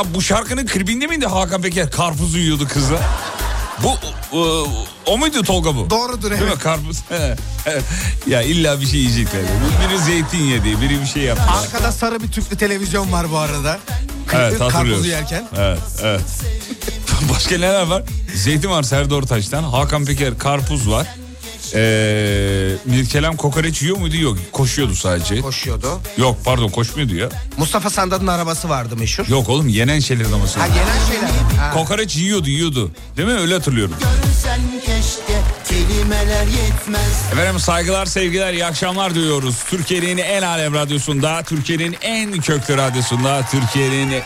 Ya bu şarkının klibinde miydi Hakan Peker? Karpuz yiyordu kızla. Bu o, o muydu Tolga bu? Doğrudur Değil mi evet. karpuz? ya illa bir şey yiyecekler. Biri zeytin yedi, biri bir şey yaptı. Arkada sarı bir tüplü televizyon var bu arada. Evet Karpuzu yerken. Evet, evet. Başka neler var? Zeytin var Serdar Ortaç'tan. Hakan Peker karpuz var. Ee, Mirkelem kokoreç yiyor muydu? Yok. Koşuyordu sadece. Koşuyordu. Yok pardon koşmuyordu ya. Mustafa Sandal'ın arabası vardı meşhur. Yok oğlum yenen şeylerin ama Ha yenen şeyler. Ha. Kokoreç yiyordu yiyordu. Değil mi? Öyle hatırlıyorum. Görsen keşke kelimeler yetmez Efendim saygılar sevgiler iyi akşamlar diyoruz. Türkiye'nin en alem radyosunda, Türkiye'nin en köklü radyosunda, Türkiye'nin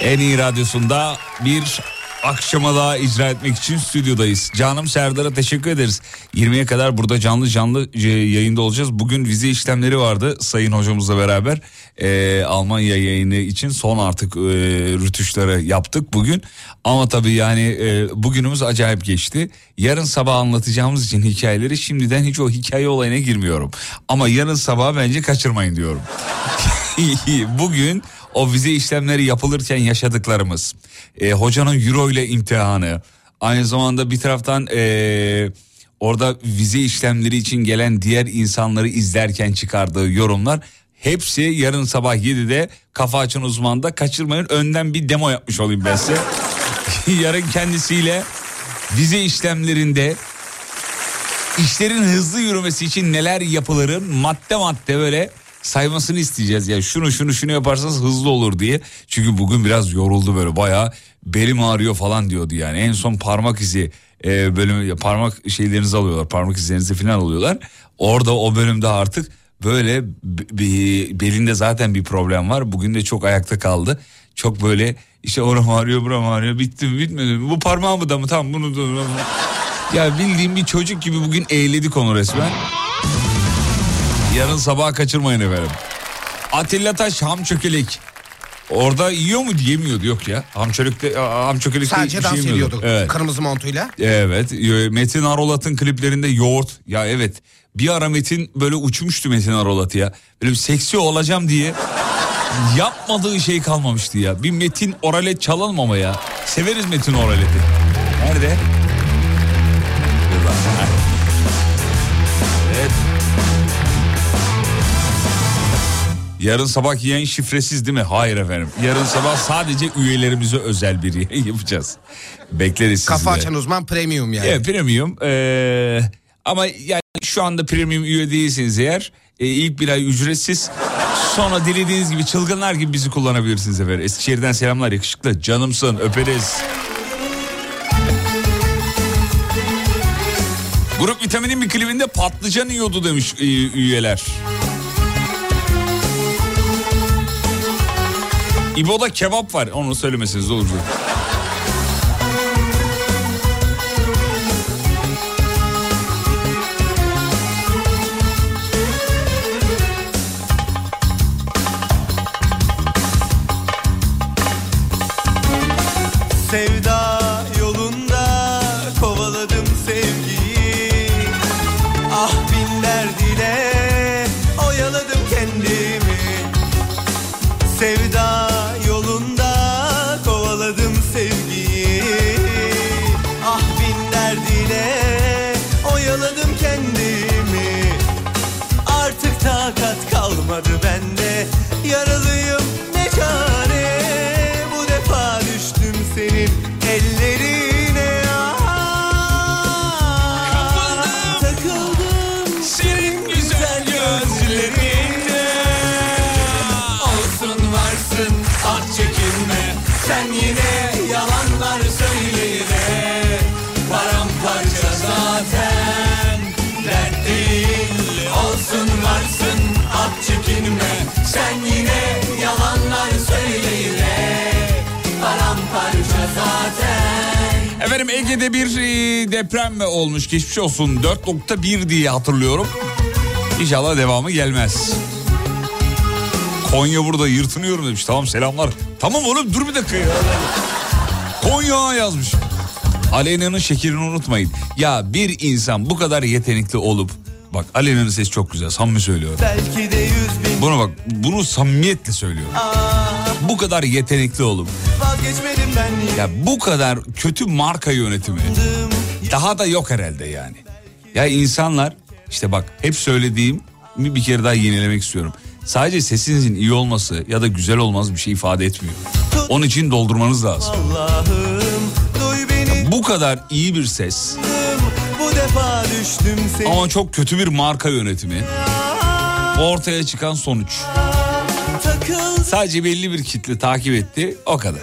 en iyi radyosunda bir akşama daha icra etmek için stüdyodayız. Canım Serdar'a teşekkür ederiz. 20'ye kadar burada canlı canlı e, yayında olacağız. Bugün vize işlemleri vardı sayın hocamızla beraber. Ee, Almanya yayını için son artık e, rütuşları yaptık bugün. Ama tabii yani e, bugünümüz acayip geçti. Yarın sabah anlatacağımız için hikayeleri şimdiden hiç o hikaye olayına girmiyorum. Ama yarın sabah bence kaçırmayın diyorum. Bugün o vize işlemleri yapılırken yaşadıklarımız, e, hocanın euro ile imtihanı, aynı zamanda bir taraftan e, orada vize işlemleri için gelen diğer insanları izlerken çıkardığı yorumlar hepsi yarın sabah 7'de Kafa Açan Uzman'da kaçırmayın önden bir demo yapmış olayım ben size. yarın kendisiyle vize işlemlerinde işlerin hızlı yürümesi için neler yapılırın madde madde böyle saymasını isteyeceğiz. Ya şunu şunu şunu yaparsanız hızlı olur diye. Çünkü bugün biraz yoruldu böyle bayağı belim ağrıyor falan diyordu yani. En son parmak izi e, bölümü parmak şeylerinizi alıyorlar. Parmak izlerinizi falan alıyorlar. Orada o bölümde artık böyle b- b- belinde zaten bir problem var. Bugün de çok ayakta kaldı. Çok böyle işte oram ağrıyor buram ağrıyor bitti mi bitmedi mi bu parmağımı da mı tamam bunu da ya bildiğim bir çocuk gibi bugün eğledik onu resmen. Yarın sabaha kaçırmayın efendim. Atilla Taş ham çökelek. Orada yiyor mu yemiyordu yok ya. Ham çökelekte ham çökelekte Sadece şey dans yemiyordu. ediyordu. Evet. Kırmızı montuyla. Evet. Metin Arolat'ın kliplerinde yoğurt. Ya evet. Bir ara Metin böyle uçmuştu Metin Arolat ya. Böyle bir seksi olacağım diye yapmadığı şey kalmamıştı ya. Bir Metin Oralet çalalım ama ya. Severiz Metin Oralet'i. Nerede? Yarın sabah yayın şifresiz değil mi? Hayır efendim. Yarın sabah sadece üyelerimize özel bir yayın yapacağız. Bekleriz sizi Kafa açan uzman premium yani. Evet premium. Ee, ama yani şu anda premium üye değilsiniz eğer e, ilk bir ay ücretsiz. Sonra dilediğiniz gibi çılgınlar gibi bizi kullanabilirsiniz efendim. Eskişehir'den selamlar yakışıklı. Canımsın öperiz. Grup vitaminin bir klibinde patlıcan yiyordu demiş e, üyeler. İbo'da kebap var. Onu söylemeseniz olur. Ege'de bir e, deprem olmuş geçmiş olsun 4.1 diye hatırlıyorum. İnşallah devamı gelmez. Konya burada yırtınıyorum demiş. Tamam selamlar. Tamam oğlum dur bir dakika ya. Konya yazmış. Aleyna'nın şekerini unutmayın. Ya bir insan bu kadar yetenekli olup bak Aleyna'nın sesi çok güzel samimi söylüyorum. Belki de yüz Bunu bak bunu samimiyetle söylüyorum. Bu kadar yetenekli olup ya bu kadar kötü marka yönetimi daha da yok herhalde yani. Ya insanlar işte bak hep söylediğim bir kere daha yenilemek istiyorum. Sadece sesinizin iyi olması ya da güzel olması bir şey ifade etmiyor. Onun için doldurmanız lazım. Beni Bu kadar iyi bir ses ama çok kötü bir marka yönetimi ortaya çıkan sonuç. Sadece belli bir kitle takip etti o kadar.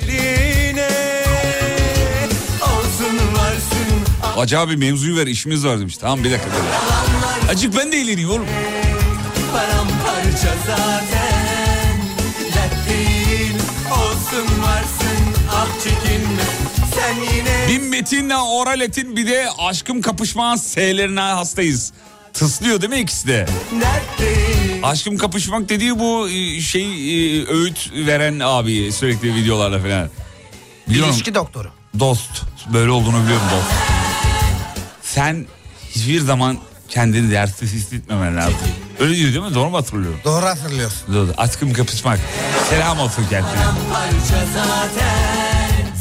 Acaba bir mevzuyu ver işimiz var demiş. Tamam bir dakika böyle. Acık ben de eğleneyim oğlum. paramparça zaten Dert değil olsun varsın ah çekinme Sen yine Bir Metin'le Oraletin bir de aşkım kapışma S'lerine hastayız. Tıslıyor değil mi ikisi de? Aşkım kapışmak dediği bu e, şey e, öğüt veren abi sürekli videolarla falan. Biliyorum İlişki doktoru. dost böyle olduğunu biliyorum dost. Sen hiçbir zaman kendini değersiz hissetmemen lazım. Öyle diyor değil mi? Doğru mu hatırlıyorum? Doğru hatırlıyorsun. Doğru. Aşkım kapışmak. Selam olsun kendine.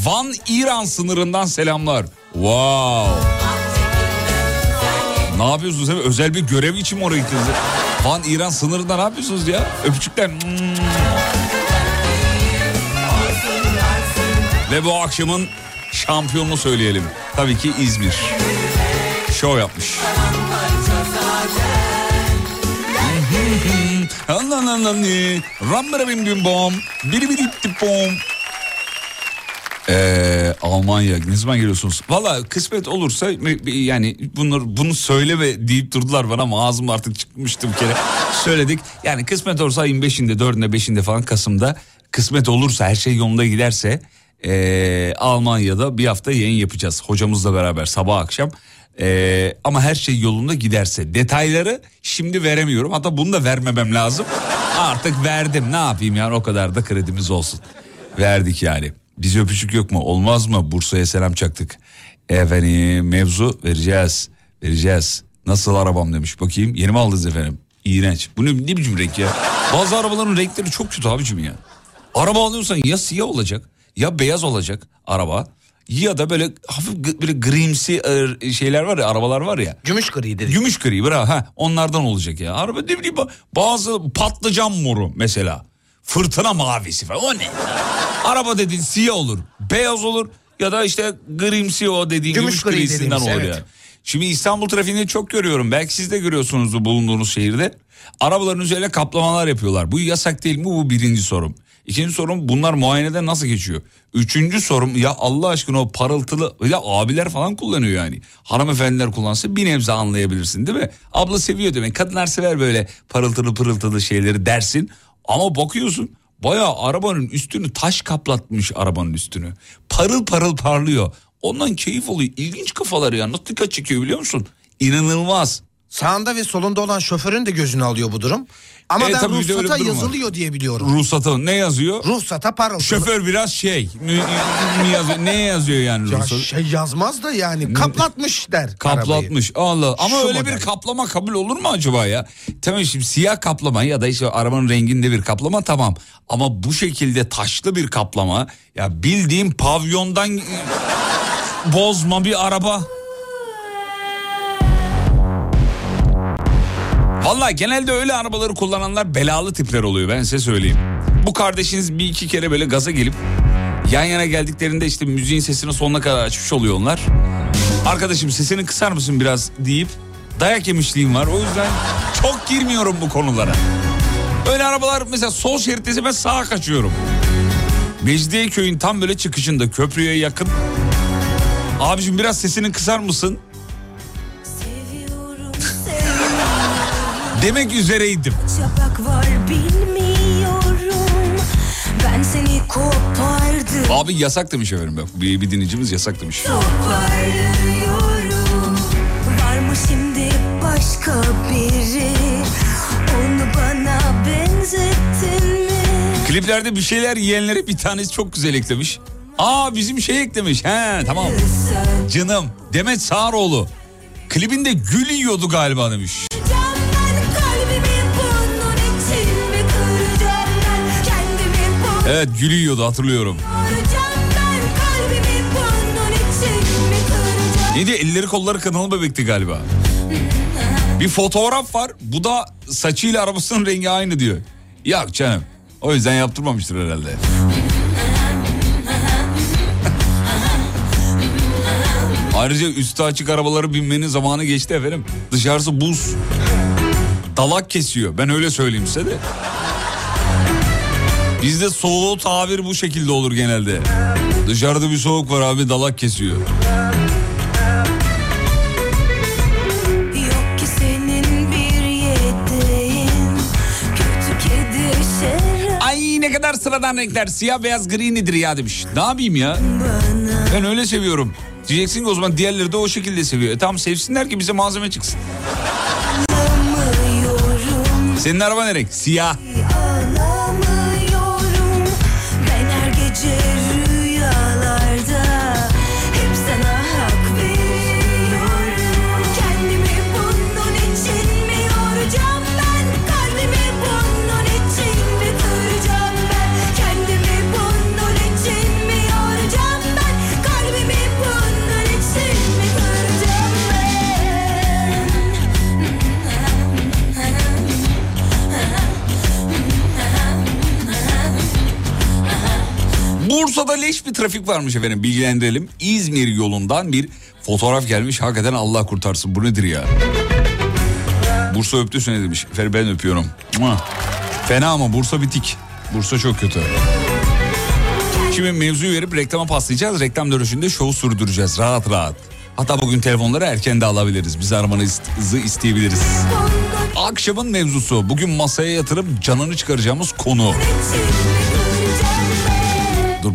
Van İran sınırından selamlar. Wow. Ne yapıyorsunuz? Efendim? Özel bir görev için mi oraya gittiniz? Van İran sınırında ne yapıyorsunuz ya? Öpücükler. Hmm. Ve bu akşamın şampiyonunu söyleyelim. Tabii ki İzmir. Şov yapmış. Rambara bim bim bom. Biri biri bom. Ee, Almanya ne zaman geliyorsunuz? Valla kısmet olursa yani bunları bunu söyleme deyip durdular bana ama ağzım artık çıkmıştı bir kere. Söyledik. Yani kısmet olursa ayın 5'inde 4'ünde 5'inde falan Kasım'da kısmet olursa her şey yolunda giderse ee, Almanya'da bir hafta yayın yapacağız hocamızla beraber sabah akşam. Ee, ama her şey yolunda giderse detayları şimdi veremiyorum hatta bunu da vermemem lazım. Artık verdim ne yapayım yani o kadar da kredimiz olsun. Verdik yani. Bize öpücük yok mu? Olmaz mı? Bursa'ya selam çaktık. Efendim mevzu vereceğiz. Vereceğiz. Nasıl arabam demiş. Bakayım yeni mi aldınız efendim? İğrenç. Bu ne, ne biçim renk ya? Bazı arabaların renkleri çok kötü abicim ya. Araba alıyorsan ya siyah olacak ya beyaz olacak araba ya da böyle hafif böyle grimsi e, şeyler var ya arabalar var ya. Gümüş gri dedi. Gümüş gri bravo ha onlardan olacak ya. Araba ne bileyim bazı patlıcan moru mesela. Fırtına mavisi falan o ne? Araba dediğin siyah olur, beyaz olur ya da işte grimsi o dediğin Gümüş gümüş, gri grisinden olur evet. yani. Şimdi İstanbul trafiğinde çok görüyorum. Belki siz de görüyorsunuzdur bulunduğunuz şehirde. Arabaların üzerine kaplamalar yapıyorlar. Bu yasak değil mi? Bu birinci sorum. İkinci sorum bunlar muayeneden nasıl geçiyor? Üçüncü sorum ya Allah aşkına o parıltılı ya abiler falan kullanıyor yani. Hanımefendiler kullansa bir nebze anlayabilirsin değil mi? Abla seviyor demek. Kadınlar sever böyle parıltılı pırıltılı şeyleri dersin. Ama bakıyorsun bayağı arabanın üstünü taş kaplatmış arabanın üstünü. Parıl parıl parlıyor. Ondan keyif oluyor. İlginç kafaları ya. Nasıl dikkat çekiyor biliyor musun? İnanılmaz. Sağında ve solunda olan şoförün de gözünü alıyor bu durum. Ama E, ben ruhsata yazılıyor diye biliyorum. Ruhsata ne yazıyor? Ruhsata parıltılı. Şoför biraz şey. yazıyor? Ne yazıyor yani Ya ruhsata? şey yazmaz da yani kaplatmış der. arabayı. Kaplatmış. Allah. Ama Şu öyle model. bir kaplama kabul olur mu acaba ya? Tamam şimdi siyah kaplama ya da işte arabanın renginde bir kaplama tamam. Ama bu şekilde taşlı bir kaplama ya bildiğim pavyondan bozma bir araba. Valla genelde öyle arabaları kullananlar belalı tipler oluyor ben size söyleyeyim. Bu kardeşiniz bir iki kere böyle gaza gelip yan yana geldiklerinde işte müziğin sesini sonuna kadar açmış oluyor onlar. Arkadaşım sesini kısar mısın biraz deyip dayak yemişliğim var. O yüzden çok girmiyorum bu konulara. Öyle arabalar mesela sol şeritteyse ben sağa kaçıyorum. Mecidiyeköy'ün tam böyle çıkışında köprüye yakın. Abicim biraz sesini kısar mısın? Demek üzereydim. Var. Abi yasak demiş efendim bak bir, bir dinleyicimiz yasak demiş. Var mı şimdi başka biri? Onu bana benzettin mi? Kliplerde bir şeyler yiyenlere bir tanesi çok güzel eklemiş. Aa bizim şey eklemiş. He tamam. Canım Demet Sağaroğlu. Klibinde gül yiyordu galiba demiş. Evet gül yiyordu hatırlıyorum. Neydi elleri kolları kanalı bebekti galiba. Bir fotoğraf var. Bu da saçıyla arabasının rengi aynı diyor. Yok canım. O yüzden yaptırmamıştır herhalde. Ayrıca üstü açık arabaları binmenin zamanı geçti efendim. Dışarısı buz. Dalak kesiyor. Ben öyle söyleyeyim size de. Bizde soğuğu tabir bu şekilde olur genelde. Dışarıda bir soğuk var abi dalak kesiyor. Ay ne kadar sıradan renkler. Siyah beyaz gri nedir ya demiş. Ne yapayım ya? Ben öyle seviyorum. Diyeceksin ki o zaman diğerleri de o şekilde seviyor. E tamam sevsinler ki bize malzeme çıksın. Senin araba ne renk? Siyah. Bursa'da leş bir trafik varmış efendim bilgilendirelim. İzmir yolundan bir fotoğraf gelmiş. Hakikaten Allah kurtarsın bu nedir ya? Bursa öptü seni demiş. Efendim ben öpüyorum. Fena ama Bursa bitik. Bursa çok kötü. Şimdi mevzuyu verip reklama paslayacağız. Reklam dönüşünde şovu sürdüreceğiz rahat rahat. Hatta bugün telefonları erken de alabiliriz. Bizi aramanızı isteyebiliriz. Akşamın mevzusu bugün masaya yatırıp canını çıkaracağımız konu.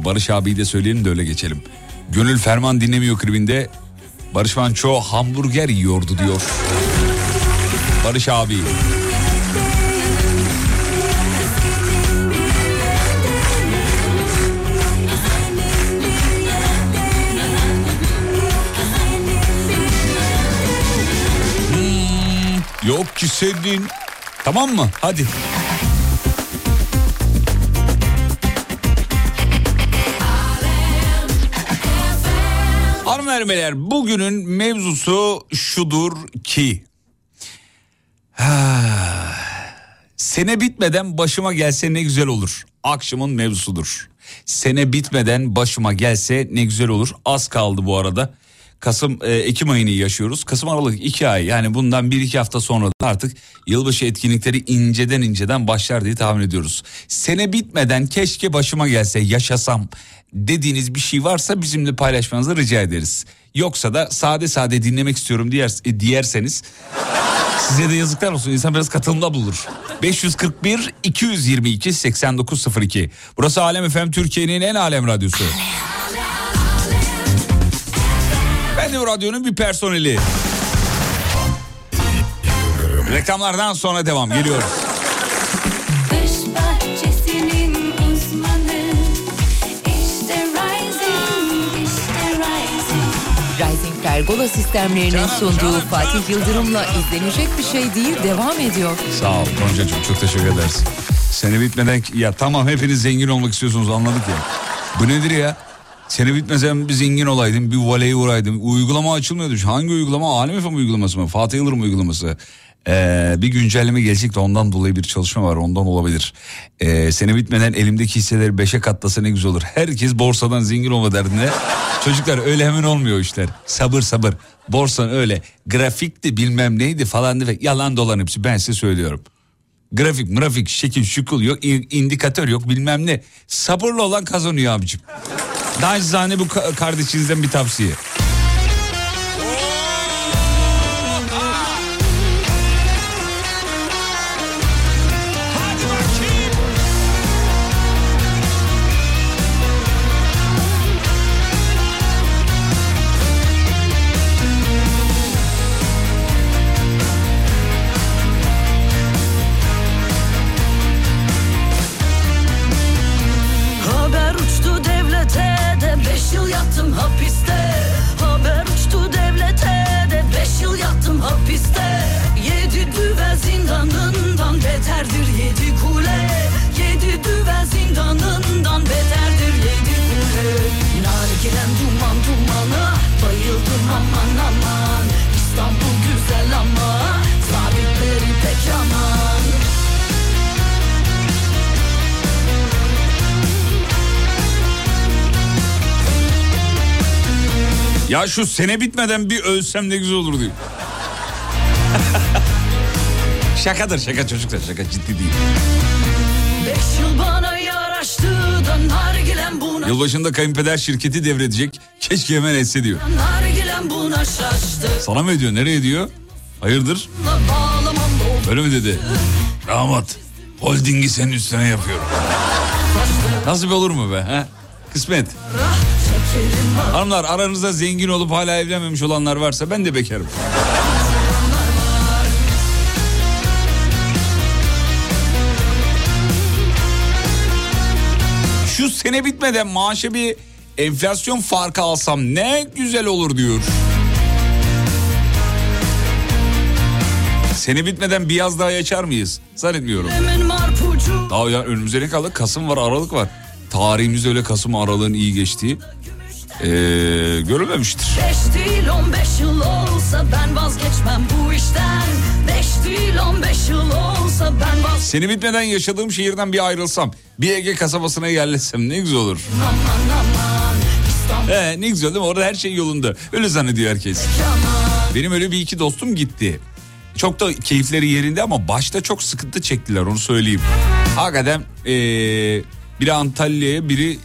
Barış abiyi de söyleyelim de öyle geçelim. Gönül Ferman dinlemiyor klibinde. Barış Manço hamburger yiyordu diyor. Barış abi. Hmm, yok ki senin. Tamam mı? Hadi. Hanımlar beyler bugünün mevzusu şudur ki. Ha, sene bitmeden başıma gelse ne güzel olur. Akşamın mevzusudur. Sene bitmeden başıma gelse ne güzel olur. Az kaldı bu arada. Kasım, e, Ekim ayını yaşıyoruz. Kasım Aralık iki ay yani bundan bir iki hafta sonra da artık yılbaşı etkinlikleri inceden inceden başlar diye tahmin ediyoruz. Sene bitmeden keşke başıma gelse yaşasam dediğiniz bir şey varsa bizimle paylaşmanızı rica ederiz. Yoksa da sade sade dinlemek istiyorum diyer, e, diyerseniz Size de yazıklar olsun. İnsan biraz katılımda bulur. 541 222 8902. Burası Alem FM Türkiye'nin en alem radyosu. Ben de bu radyonun bir personeli. Reklamlardan sonra devam geliyoruz. Pergola sistemlerinin sunduğu Fatih Yıldırım'la izlenecek bir şey değil devam ediyor. Sağ ol Gonca'cığım çok teşekkür ederiz. Sene bitmeden ya tamam hepiniz zengin olmak istiyorsunuz anladık ya. Bu nedir ya? Sene bitmesen bir zengin olaydım bir voleye uğraydım. Uygulama açılmıyordu. Hangi uygulama? Alem FM uygulaması mı? Fatih Yıldırım uygulaması. Ee, bir güncelleme gelecek de ondan dolayı bir çalışma var ondan olabilir. Ee, sene bitmeden elimdeki hisseleri beşe katlasa ne güzel olur. Herkes borsadan zengin olma derdinde. Çocuklar öyle hemen olmuyor işler. Sabır sabır. Borsan öyle grafikti bilmem neydi falan diye yalan dolan hepsi ben size söylüyorum. Grafik, grafik, şekil, şukul yok, in- indikatör yok bilmem ne. Sabırlı olan kazanıyor abicim. Naçizane bu ka- kardeşinizden bir tavsiye. Ya şu sene bitmeden bir ölsem ne güzel olur diyor. Şakadır şaka çocuklar şaka ciddi değil. Buna Yılbaşında kayınpeder şirketi devredecek. Keşke hemen etse diyor. Sana mı ediyor nereye diyor? Hayırdır? Öyle mi dedi? Damat holdingi senin üstüne yapıyorum. Nasıl bir olur mu be? He? Kısmet. Hanımlar aranızda zengin olup hala evlenmemiş olanlar varsa ben de bekarım. Şu sene bitmeden maaşa bir enflasyon farkı alsam ne güzel olur diyor. Sene bitmeden bir yaz daha yaşar mıyız? Zannetmiyorum. Daha ya önümüzde ne kaldı? Kasım var, Aralık var. Tarihimizde öyle Kasım Aralık'ın iyi geçtiği ee, görülmemiştir. Beş değil on beş yıl olsa ben vazgeçmem bu işten Beş değil on beş yıl olsa ben vazgeçmem Seni bitmeden yaşadığım şehirden bir ayrılsam, bir Ege kasabasına yerleşsem ne güzel olur. aman aman İstanbul He, ne güzel değil mi? Orada her şey yolunda. Öyle zannediyor herkes. Benim öyle bir iki dostum gitti. Çok da keyifleri yerinde ama başta çok sıkıntı çektiler onu söyleyeyim. Hakikaten ee, biri Antalya'ya biri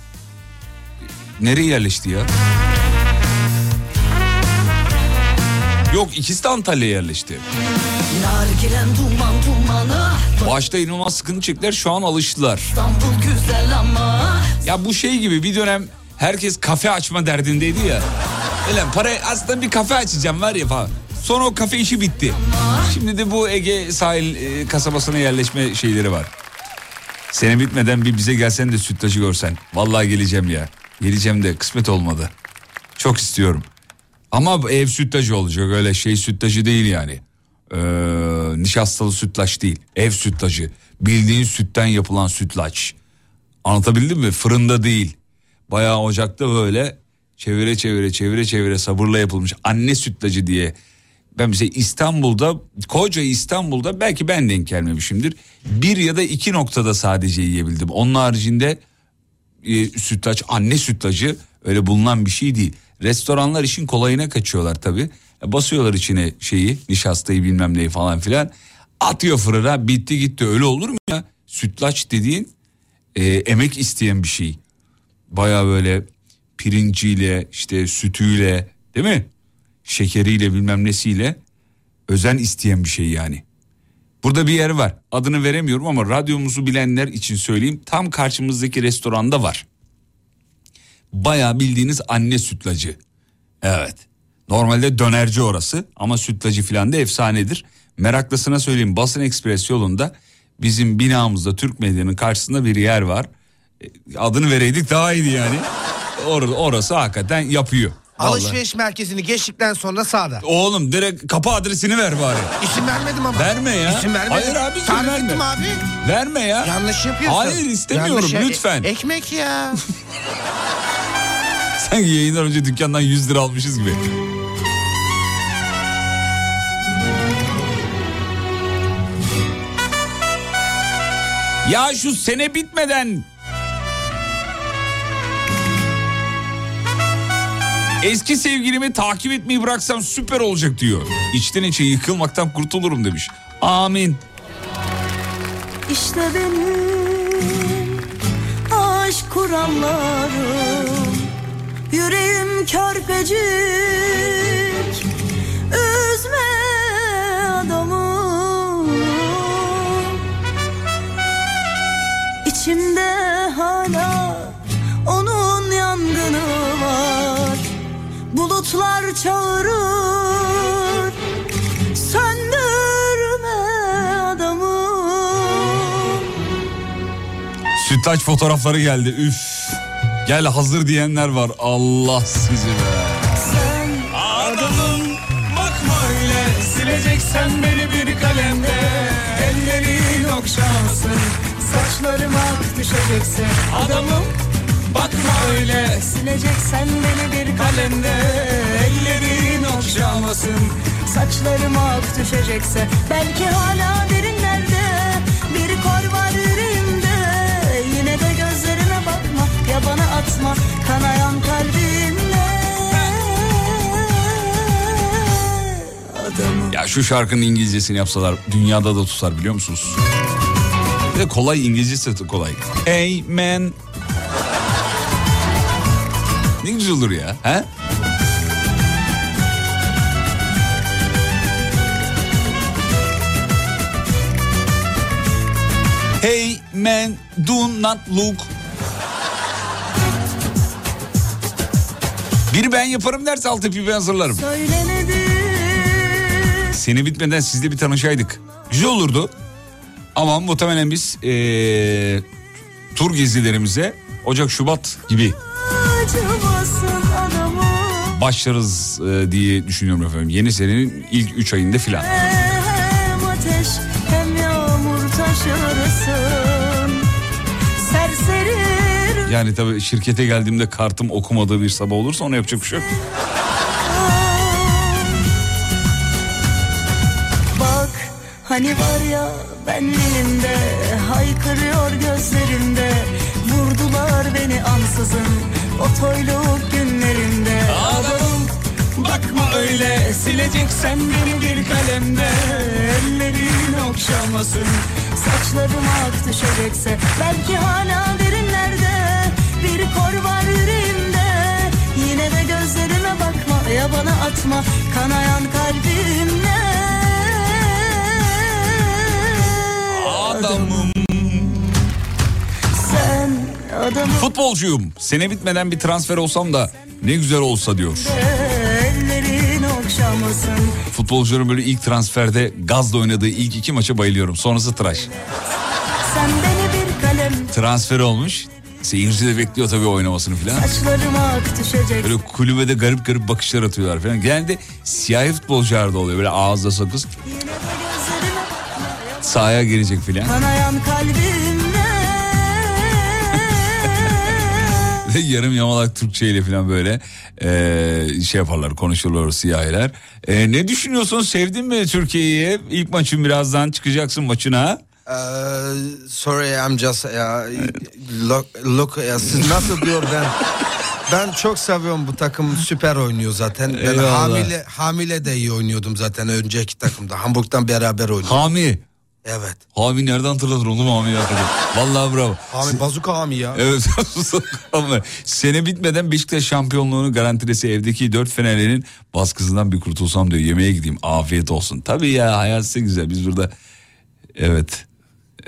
nereye yerleşti ya? Yok ikisi de Antalya'ya yerleşti. Başta inanılmaz sıkıntı çektiler şu an alıştılar. Ya bu şey gibi bir dönem herkes kafe açma derdindeydi ya. Öyle para aslında bir kafe açacağım var ya falan. Sonra o kafe işi bitti. Şimdi de bu Ege sahil e, kasabasına yerleşme şeyleri var. Sene bitmeden bir bize gelsen de sütlacı görsen. Vallahi geleceğim ya. Geleceğim de kısmet olmadı. Çok istiyorum. Ama ev sütlacı olacak öyle şey sütlacı değil yani. Ee, nişastalı sütlaç değil. Ev sütlacı. Bildiğin sütten yapılan sütlaç. Anlatabildim mi? Fırında değil. Bayağı ocakta böyle çevire çevire çevire çevire sabırla yapılmış anne sütlacı diye. Ben bize İstanbul'da koca İstanbul'da belki ben denk gelmemişimdir. Bir ya da iki noktada sadece yiyebildim. Onun haricinde e, sütlaç anne sütlacı öyle bulunan bir şey değil. Restoranlar işin kolayına kaçıyorlar tabi. Basıyorlar içine şeyi nişastayı bilmem neyi falan filan. Atıyor fırına bitti gitti öyle olur mu ya? Sütlaç dediğin e, emek isteyen bir şey. Baya böyle pirinciyle işte sütüyle değil mi? Şekeriyle bilmem nesiyle özen isteyen bir şey yani. Burada bir yer var. Adını veremiyorum ama radyomuzu bilenler için söyleyeyim. Tam karşımızdaki restoranda var. Bayağı bildiğiniz anne sütlacı. Evet. Normalde dönerci orası ama sütlacı falan da efsanedir. Meraklısına söyleyeyim Basın Ekspres yolunda bizim binamızda Türk medyanın karşısında bir yer var. E, Adını vereydik daha iyiydi yani. Or- orası hakikaten yapıyor. Vallahi. Alışveriş merkezini geçtikten sonra sağda. Oğlum direkt kapı adresini ver bari. İsim vermedim ama. Verme ya. İsim vermedim. Hayır abi, Tarif verme. ettim abi. Verme ya. Yanlış yapıyorsun. Hayır istemiyorum Yanlış ya- lütfen. E- ekmek ya. Sanki yayından önce dükkandan 100 lira almışız gibi. Ya şu sene bitmeden Eski sevgilimi takip etmeyi bıraksam süper olacak diyor. İçten içe yıkılmaktan kurtulurum demiş. Amin. İşte benim aşk kurallarım Yüreğim körpecik Üzme adamı İçimde hala Bulutlar çağırır Söndürme adamı Sütlaç fotoğrafları geldi. Üf. Gel hazır diyenler var. Allah sizi be. Adamım bakma öyle Sileceksen beni bir kalemde Ellerin okşansın Saçlarım ak düşecekse Adamım bakma öyle Sileceksen beni bir Kalemde. Ellerin okşamasın. Saçlarım ak düşecekse. Belki hala derinlerde Bir kor var yüreğimde. Yine de gözlerime bakma Ya bana atma kanayan kalbimle. Adamım. Ya şu şarkının İngilizcesini yapsalar dünyada da tutar biliyor musunuz? Bir de kolay İngilizcesi de kolay. Hey man. Ne güzel olur ya. He? Hey man do not look. Bir ben yaparım derse altı pipi hazırlarım. Seni bitmeden sizle bir tanışaydık. Güzel olurdu. Ama muhtemelen biz eee, tur gezilerimize Ocak Şubat gibi başlarız eee, diye düşünüyorum efendim. Yeni senenin ilk 3 ayında filan. Hem ateş hem yağmur taşırsın Serseri Yani tabii şirkete geldiğimde kartım okumadığı bir sabah olursa ona yapacak bir şey yok. Bak hani var ya benliğimde Haykırıyor gözlerimde Vurdular beni ansızın O toyluk günlerimde Adamım bakma öyle Sileceksen beni bir kalemde. Ellerin okşamasın Saçlarım ak düşecekse. Belki hala derinlerde Bir kor var yüreğimde. Yine de gözlerime bakma Ya bana atma kanayan kalbimle. Adamım. Adamı Futbolcuyum. Sene bitmeden bir transfer olsam da ne güzel olsa diyor. Futbolcuların böyle ilk transferde gazla oynadığı ilk iki maça bayılıyorum. Sonrası tıraş. Transfer olmuş. Seyirci de bekliyor tabii oynamasını falan. Böyle kulübede garip garip bakışlar atıyorlar falan. Genelde siyahi futbolcular da oluyor. Böyle ağızda sakız sahaya girecek falan. Kanayan kalbimle Yarım yamalak Türkçe ile falan böyle e, şey yaparlar konuşurlar siyahiler. E, ne düşünüyorsun sevdin mi Türkiye'yi? İlk maçın birazdan çıkacaksın maçına. Ee, sorry I'm just ya, look, look ya, siz nasıl diyor ben ben çok seviyorum bu takım süper oynuyor zaten. Ben Eyvallah. hamile hamile de iyi oynuyordum zaten önceki takımda. Hamburg'dan beraber oynuyordum. Hami. Evet. Hami nereden hatırladın oğlum Hami'yi hatırladın. Vallahi bravo. Hami bazuka Hami ya. Evet ama sene bitmeden Beşiktaş şampiyonluğunu garantilesi evdeki dört fenerlerin baskısından bir kurtulsam diyor. Yemeğe gideyim afiyet olsun. Tabii ya hayat size güzel biz burada evet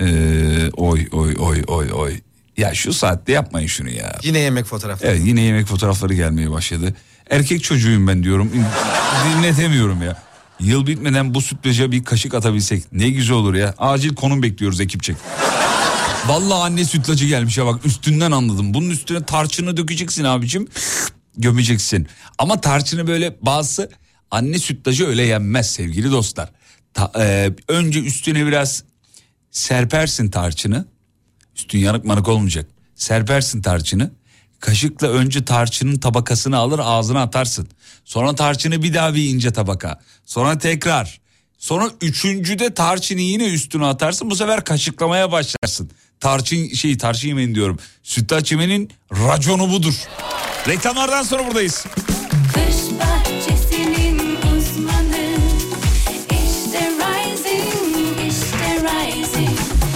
Ee, oy oy oy oy oy. Ya şu saatte yapmayın şunu ya. Yine yemek fotoğrafı. Evet yine yemek fotoğrafları gelmeye başladı. Erkek çocuğuyum ben diyorum. Dinletemiyorum ya. Yıl bitmeden bu sütlaca bir kaşık atabilsek ne güzel olur ya. Acil konum bekliyoruz ekipçek. Vallahi anne sütlacı gelmiş ya bak üstünden anladım. Bunun üstüne tarçını dökeceksin abicim. Gömeceksin. Ama tarçını böyle bazısı anne sütlacı öyle yenmez sevgili dostlar. Ta- e, önce üstüne biraz serpersin tarçını. Üstün yanık manık olmayacak. Serpersin tarçını. Kaşıkla önce tarçının tabakasını alır ağzına atarsın. Sonra tarçını bir daha bir ince tabaka. Sonra tekrar. Sonra üçüncüde tarçını yine üstüne atarsın. Bu sefer kaşıklamaya başlarsın. Tarçın şey tarçın yemeğin diyorum. Sütlaç yemenin raconu budur. Reklamlardan sonra buradayız. Kış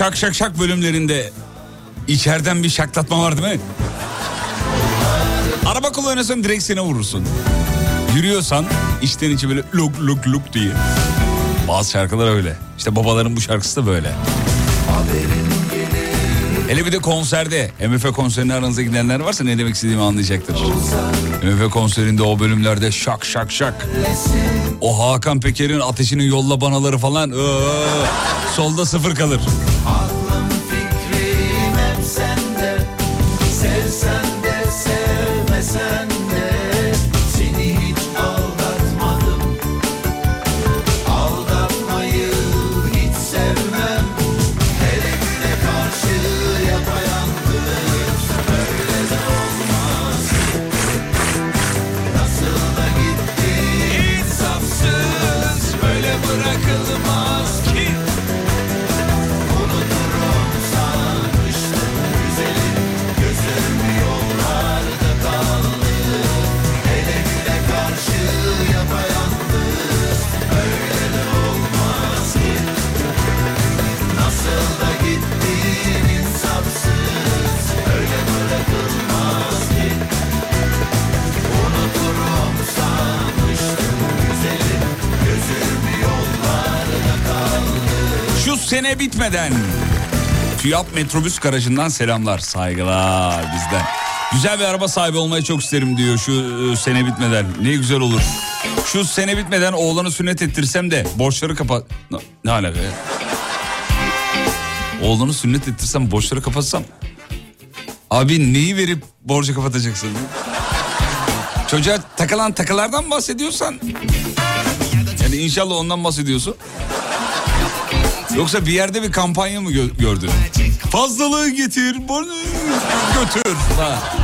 Şak şak şak bölümlerinde içeriden bir şaklatma var değil mi? Araba kullanıyorsan direksiyona vurursun. Yürüyorsan içten içe böyle luk luk luk diye. Bazı şarkılar öyle. İşte babaların bu şarkısı da böyle. Hele bir de konserde, MF konserine aranızda gidenler varsa ne demek istediğimi anlayacaktır. MF konserinde o bölümlerde şak şak şak. O Hakan Peker'in ateşinin yolla banaları falan. ıı, solda sıfır kalır. Sene bitmeden TÜYAP metrobüs garajından selamlar saygılar bizden. Güzel bir araba sahibi olmayı çok isterim diyor şu e, sene bitmeden. Ne güzel olur. Şu sene bitmeden oğlanı sünnet ettirsem de borçları kapat... Ne, ne alaka ya? Oğlanı sünnet ettirsem borçları kapatsam... Abi neyi verip borcu kapatacaksın? Çocuğa takılan takılardan bahsediyorsan... Yani inşallah ondan bahsediyorsun. Yoksa bir yerde bir kampanya mı gö- gördün? Fazlalığı getir, borcu götür. Ha.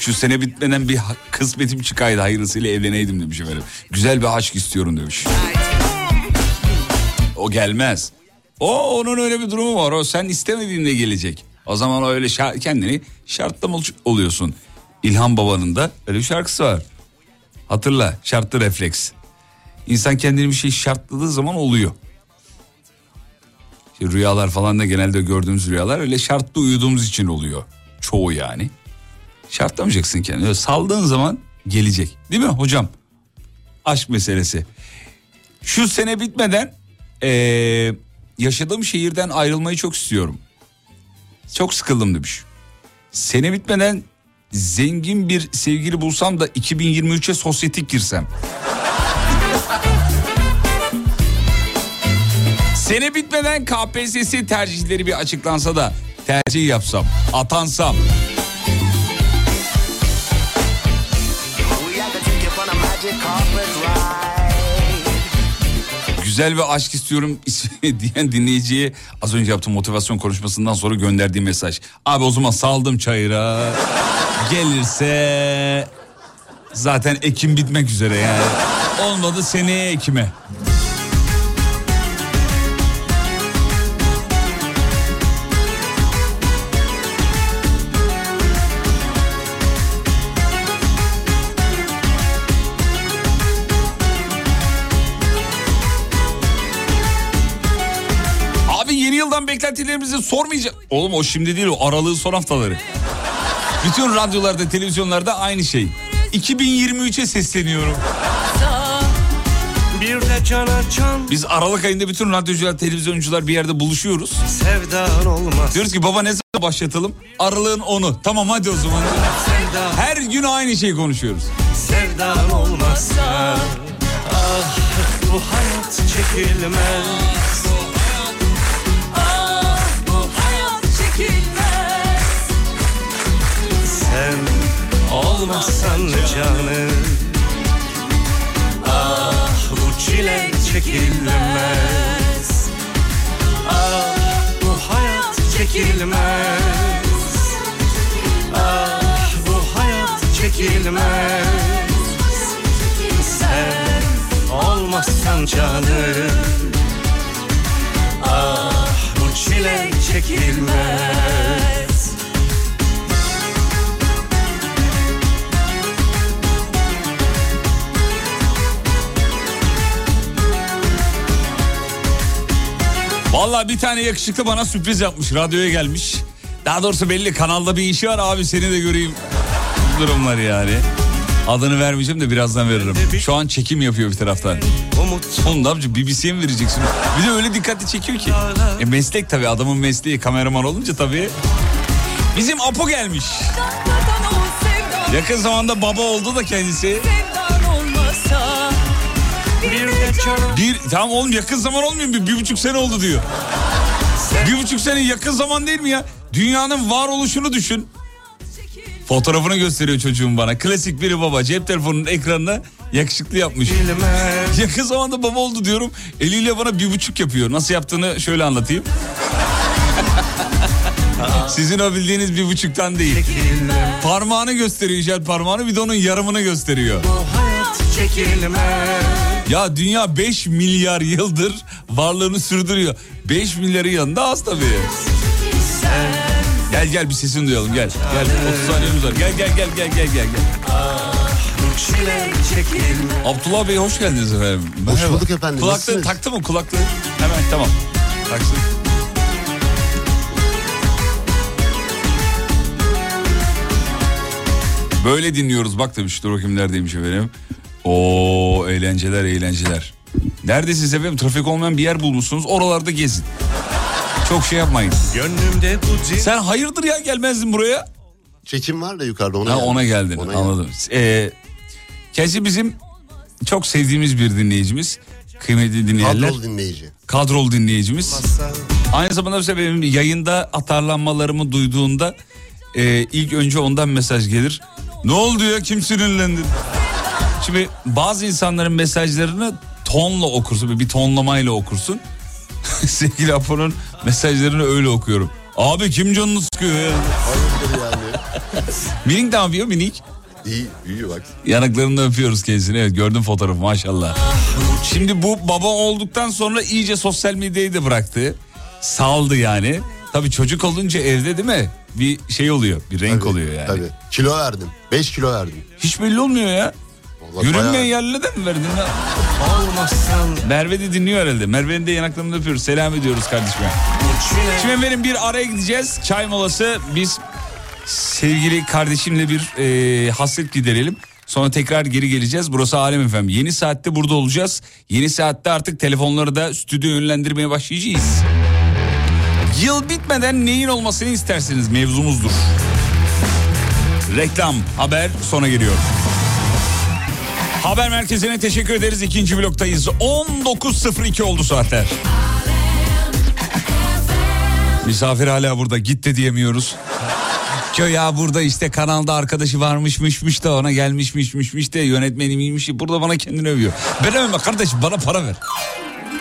Şu sene bitmeden bir kısmetim çıkaydı hayırlısıyla evleneydim demiş efendim. Güzel bir aşk istiyorum demiş. O gelmez. O onun öyle bir durumu var. O sen istemediğinde gelecek. O zaman öyle şa- kendini şartlamış oluyorsun. İlhan Baba'nın da öyle bir şarkısı var. Hatırla şartlı refleks. İnsan kendini bir şey şartladığı zaman oluyor. İşte rüyalar falan da genelde gördüğümüz rüyalar öyle şartlı uyuduğumuz için oluyor. Çoğu yani. Şartlamayacaksın kendini. Öyle saldığın zaman gelecek. Değil mi hocam? Aşk meselesi. Şu sene bitmeden eee, yaşadığım şehirden ayrılmayı çok istiyorum. Çok sıkıldım demiş. Sene bitmeden zengin bir sevgili bulsam da 2023'e sosyetik girsem. Sene bitmeden KPSS tercihleri bir açıklansa da tercih yapsam, atansam. Güzel bir aşk istiyorum diyen dinleyiciye az önce yaptığım motivasyon konuşmasından sonra gönderdiği mesaj. Abi o zaman saldım çayıra. Gelirse zaten ekim bitmek üzere yani. Olmadı seneye ekime. Beklentilerimizi sormayacak. Oğlum o şimdi değil o aralığın son haftaları. Bütün radyolarda, televizyonlarda aynı şey. 2023'e sesleniyorum. Biz Aralık ayında bütün radyocular, televizyoncular bir yerde buluşuyoruz. sevdan olmaz Diyoruz ki baba ne zaman başlatalım? Aralığın 10'u. Tamam hadi o zaman. Sevda, Her gün aynı şeyi konuşuyoruz. sevdan olmazsa Ah bu hayat çekilmez olmazsan canım Ah bu çile çekilmez. Ah bu hayat çekilmez. Ah bu hayat çekilmez. Sen olmazsan canım Ah bu çile çekilmez Vallahi bir tane yakışıklı bana sürpriz yapmış. Radyoya gelmiş. Daha doğrusu belli kanalda bir işi var abi seni de göreyim. Durumlar yani. Adını vermeyeceğim de birazdan veririm. Şu an çekim yapıyor bir taraftan. Oğlum ne yapacaksın BBC'ye mi vereceksin? Bir de öyle dikkatli çekiyor ki. E meslek tabii adamın mesleği kameraman olunca tabii. Bizim Apo gelmiş. Yakın zamanda baba oldu da kendisi. Bir tamam oğlum yakın zaman olmuyor mu? Bir, bir buçuk sene oldu diyor. Bir buçuk sene yakın zaman değil mi ya? Dünyanın varoluşunu düşün. Fotoğrafını gösteriyor çocuğum bana. Klasik biri baba. Cep telefonunun ekranına yakışıklı yapmış. çekilmez Yakın zamanda baba oldu diyorum. Eliyle bana bir buçuk yapıyor. Nasıl yaptığını şöyle anlatayım. Sizin o bildiğiniz bir buçuktan değil. Parmağını gösteriyor işaret parmağını bir de onun yarımını gösteriyor. Bu hayat çekilmez Ya dünya 5 milyar yıldır varlığını sürdürüyor. 5 milyarın yanında az tabii. Gel gel bir sesini duyalım gel. Gel 30 saniyemiz var. Gel gel gel gel gel gel. gel. Abdullah Bey hoş geldiniz efendim. Hoş Merhaba. bulduk efendim, Kulaklığı nasılsınız? taktı mı kulaklığı? Hemen tamam. Taksın. Böyle dinliyoruz bak demiş dur bakayım neredeymiş efendim. Oo eğlenceler eğlenceler. Neredesiniz efendim trafik olmayan bir yer bulmuşsunuz oralarda gezin. Çok şey yapmayın. Gönlümde bu Sen hayırdır ya gelmezdin buraya? Çekim var da yukarıda ona Ha, geldim. ona geldin Ona anladım. Ee, kendisi bizim çok sevdiğimiz bir dinleyicimiz. Kıymetli dinleyenler. Kadrol dinleyici. Kadrolu dinleyicimiz. Aynı zamanda mesela benim yayında atarlanmalarımı duyduğunda e, ilk önce ondan mesaj gelir. Ne oldu ya kim sinirlendi? Şimdi bazı insanların mesajlarını tonla okursun bir tonlamayla okursun. Sevgili Apo'nun mesajlarını öyle okuyorum. Abi kim canını sıkıyor ya? Hayırdır yani. Minik ne yapıyor minik? İyi büyüyor bak. Yanaklarını öpüyoruz kendisini. Evet gördüm fotoğrafı maşallah. Şimdi bu baba olduktan sonra iyice sosyal medyayı da bıraktı. Saldı yani. Tabii çocuk olunca evde değil mi? Bir şey oluyor. Bir renk Tabii, oluyor yani. Tabii. Kilo verdim. 5 kilo verdim. Hiç belli olmuyor ya. Vallahi Yürünmeyen bayağı- yerlere de mi verdin? olmazsan Merve de dinliyor herhalde. Merve'nin de yanaklarını öpüyoruz. Selam ediyoruz kardeşime. Şimdi efendim bir araya gideceğiz. Çay molası. Biz sevgili kardeşimle bir e, hasret giderelim. Sonra tekrar geri geleceğiz. Burası Alem efendim. Yeni saatte burada olacağız. Yeni saatte artık telefonları da stüdyo yönlendirmeye başlayacağız. Yıl bitmeden neyin olmasını istersiniz mevzumuzdur. Reklam, haber sonra geliyor. Haber merkezine teşekkür ederiz. İkinci bloktayız. 19.02 oldu saatler. Misafir hala burada git de diyemiyoruz. Diyor ya burada işte kanalda arkadaşı varmışmışmış da ona gelmişmişmişmiş de yönetmenimiymiş. Burada bana kendini övüyor. Ben övme kardeşim bana para ver.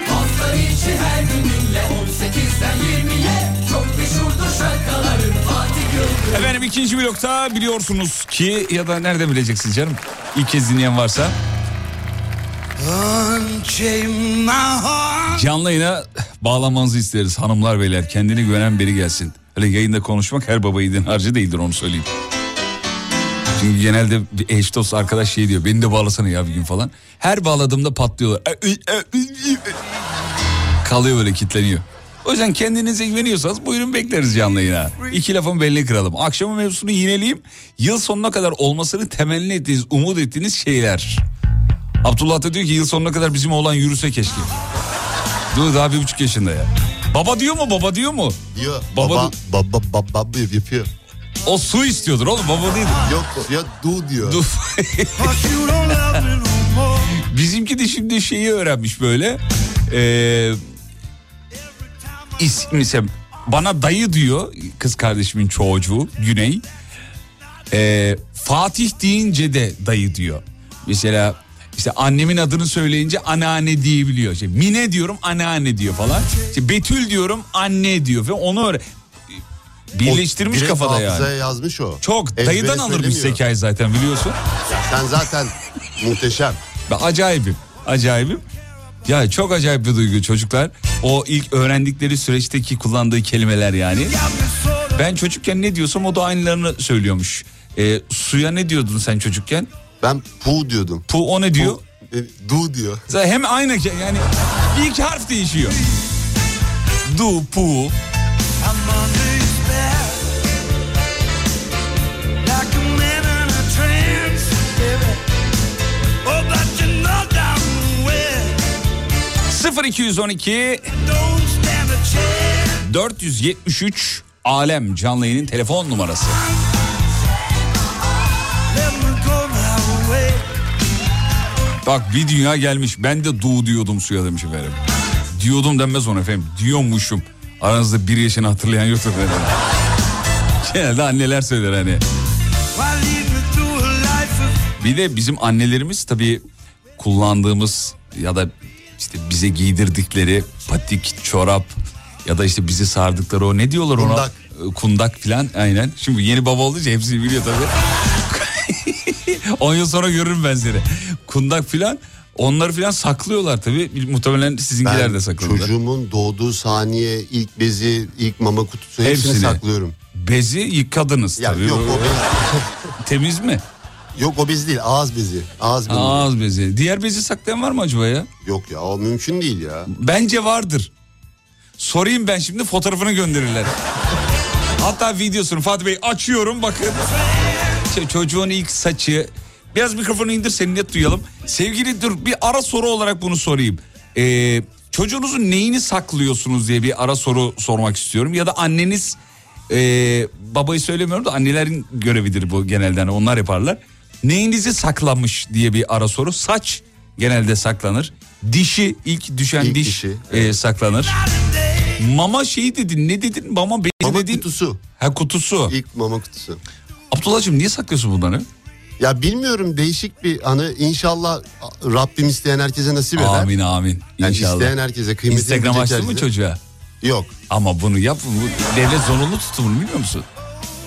Hafta içi her gününle 18'den 20'ye Çok meşhurdur şarkıların Efendim ikinci blokta biliyorsunuz ki ya da nerede bileceksiniz canım. İlk kez dinleyen varsa. Canlı yayına bağlamanızı isteriz hanımlar beyler. Kendine güvenen biri gelsin. Öyle yayında konuşmak her baba yiğidin harcı değildir onu söyleyeyim. Çünkü genelde bir eş dost arkadaş şey diyor. Beni de bağlasana ya bir gün falan. Her bağladığımda patlıyorlar. Kalıyor böyle kitleniyor. O yüzden kendinize güveniyorsanız buyurun bekleriz canlı yayına. İki lafın belini kıralım. Akşamın mevzusunu yineleyeyim. Yıl sonuna kadar olmasını temenni ettiğiniz, umut ettiğiniz şeyler. Abdullah da diyor ki yıl sonuna kadar bizim oğlan yürüse keşke. Dur daha bir buçuk yaşında ya. Baba diyor mu baba diyor mu? Diyor. Baba- Baba baba baba, baba yapıyor. O su istiyordur oğlum baba değil. Yok ya du diyor. Dur. Bizimki de şimdi şeyi öğrenmiş böyle. Ee, isim mesela bana dayı diyor kız kardeşimin çocuğu Güney. Ee, Fatih deyince de dayı diyor. Mesela işte annemin adını söyleyince anneanne diyebiliyor. İşte Mine diyorum anneanne diyor falan. İşte Betül diyorum anne diyor falan. Onu öyle birleştirmiş O kafada yani. yazmış o. Çok Ezbere dayıdan alırmış zekayı zaten biliyorsun. Sen zaten muhteşem. Ben acayibim. Acayibim. Ya çok acayip bir duygu çocuklar. O ilk öğrendikleri süreçteki kullandığı kelimeler yani. Ben çocukken ne diyorsam o da aynılarını söylüyormuş. Ee, suya ne diyordun sen çocukken? Ben pu diyordum. Pu o ne diyor? E, du diyor. Hem aynı yani iki harf değişiyor. Du, pu. 0212 don't stand a chance. 473 Alem canlı yayının telefon numarası. Bak bir dünya gelmiş. Ben de du diyordum suya demiş efendim. Diyordum denmez ona efendim. Diyormuşum. Aranızda bir yaşını hatırlayan yoktur efendim. Genelde anneler söyler hani. Bir de bizim annelerimiz tabii kullandığımız ya da işte bize giydirdikleri patik, çorap ya da işte bizi sardıkları o ne diyorlar ona? Kundak. Ee, Kundak filan aynen. Şimdi yeni baba olunca hepsini biliyor tabii. 10 yıl sonra görürüm ben seni. Kundak filan onları filan saklıyorlar tabii. Muhtemelen sizinkiler Ben de saklıyorlar. çocuğumun doğduğu saniye ilk bezi, ilk mama kutusu hepsini, Hepsini. saklıyorum. Bezi yıkadınız Ya tabii. yok o Temiz mi? Yok o bez değil ağız bezi. Ağız bezi. Ağız bezi. Diğer bezi saklayan var mı acaba ya? Yok ya o mümkün değil ya. Bence vardır. Sorayım ben şimdi fotoğrafını gönderirler. Hatta videosunu Fatih Bey açıyorum bakın. Ç- çocuğun ilk saçı. Biraz mikrofonu indir seni net duyalım. Sevgili dur bir ara soru olarak bunu sorayım. Ee, Çocuğunuzun neyini saklıyorsunuz diye bir ara soru sormak istiyorum. Ya da anneniz e, babayı söylemiyorum da annelerin görevidir bu genelde hani onlar yaparlar. Neyinizi saklamış diye bir ara soru. Saç genelde saklanır. Dişi ilk düşen İlk diş dişi, e, saklanır. Mama şeyi dedin ne dedin mama bezi Mama dedin. kutusu. Ha kutusu. İlk mama kutusu. Abdullah'cığım niye saklıyorsun bunları? Ya bilmiyorum değişik bir anı. İnşallah Rabbim isteyen herkese nasip eder. Amin amin. Yani İnşallah. isteyen herkese kıymetini Instagram açtın mı çocuğa? Yok. Ama bunu yap. Bu devlet zorunlu tutumunu biliyor musun?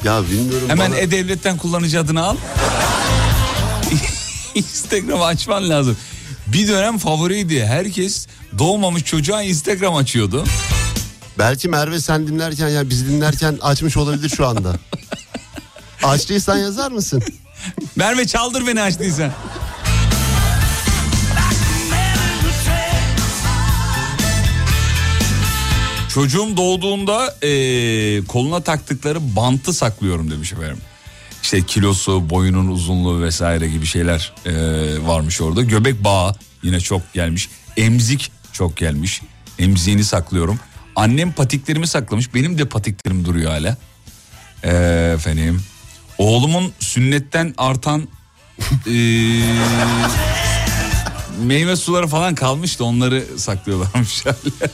Ya bilmiyorum. Hemen bana- E-Devlet'ten kullanıcı adını al. Instagram açman lazım. Bir dönem favoriydi. Herkes doğmamış çocuğa Instagram açıyordu. Belki Merve sen dinlerken ya biz dinlerken açmış olabilir şu anda. Açtıysan yazar mısın? Merve çaldır beni açtıysan. Çocuğum doğduğunda eee, koluna taktıkları bantı saklıyorum demiş efendim. İşte kilosu, boyunun uzunluğu vesaire gibi şeyler eee, varmış orada. Göbek bağı yine çok gelmiş. Emzik çok gelmiş. Emziğini saklıyorum. Annem patiklerimi saklamış. Benim de patiklerim duruyor hala. Eee, efendim. Oğlumun sünnetten artan eee, meyve suları falan kalmıştı. Onları saklıyorlarmış hala.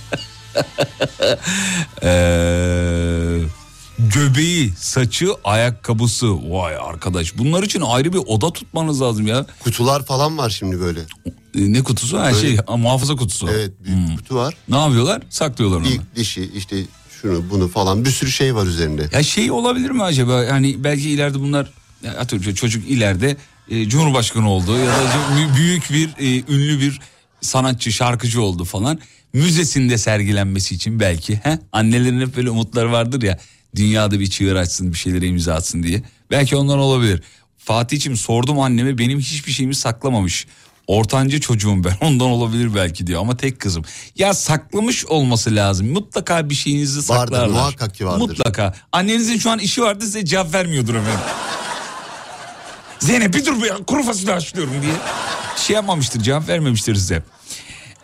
Ee, göbeği, saçı, ayakkabısı. Vay arkadaş bunlar için ayrı bir oda tutmanız lazım ya. Kutular falan var şimdi böyle. Ee, Ne kutusu? Her şey ha, muhafaza kutusu. Evet büyük kutu var. Ne yapıyorlar? Saklıyorlar onu. İlk dişi işte şunu bunu falan bir sürü şey var üzerinde. Ya şey olabilir mi acaba? Hani belki ileride bunlar atıyorum çocuk ileride e, cumhurbaşkanı oldu ya da büyük bir e, ünlü bir sanatçı, şarkıcı oldu falan. Müzesinde sergilenmesi için belki he? annelerin hep böyle umutları vardır ya dünyada bir çığır açsın bir şeylere imza atsın diye. Belki ondan olabilir. Fatih'im sordum anneme benim hiçbir şeyimi saklamamış. Ortanca çocuğum ben ondan olabilir belki diyor ama tek kızım. Ya saklamış olması lazım. Mutlaka bir şeyinizi Vardır, saklarlar. muhakkak ki vardır. Mutlaka. Annenizin şu an işi vardı size cevap vermiyordur efendim. Zeynep bir dur be kuru fasulye haşlıyorum diye. Şey yapmamıştır cevap vermemiştir size.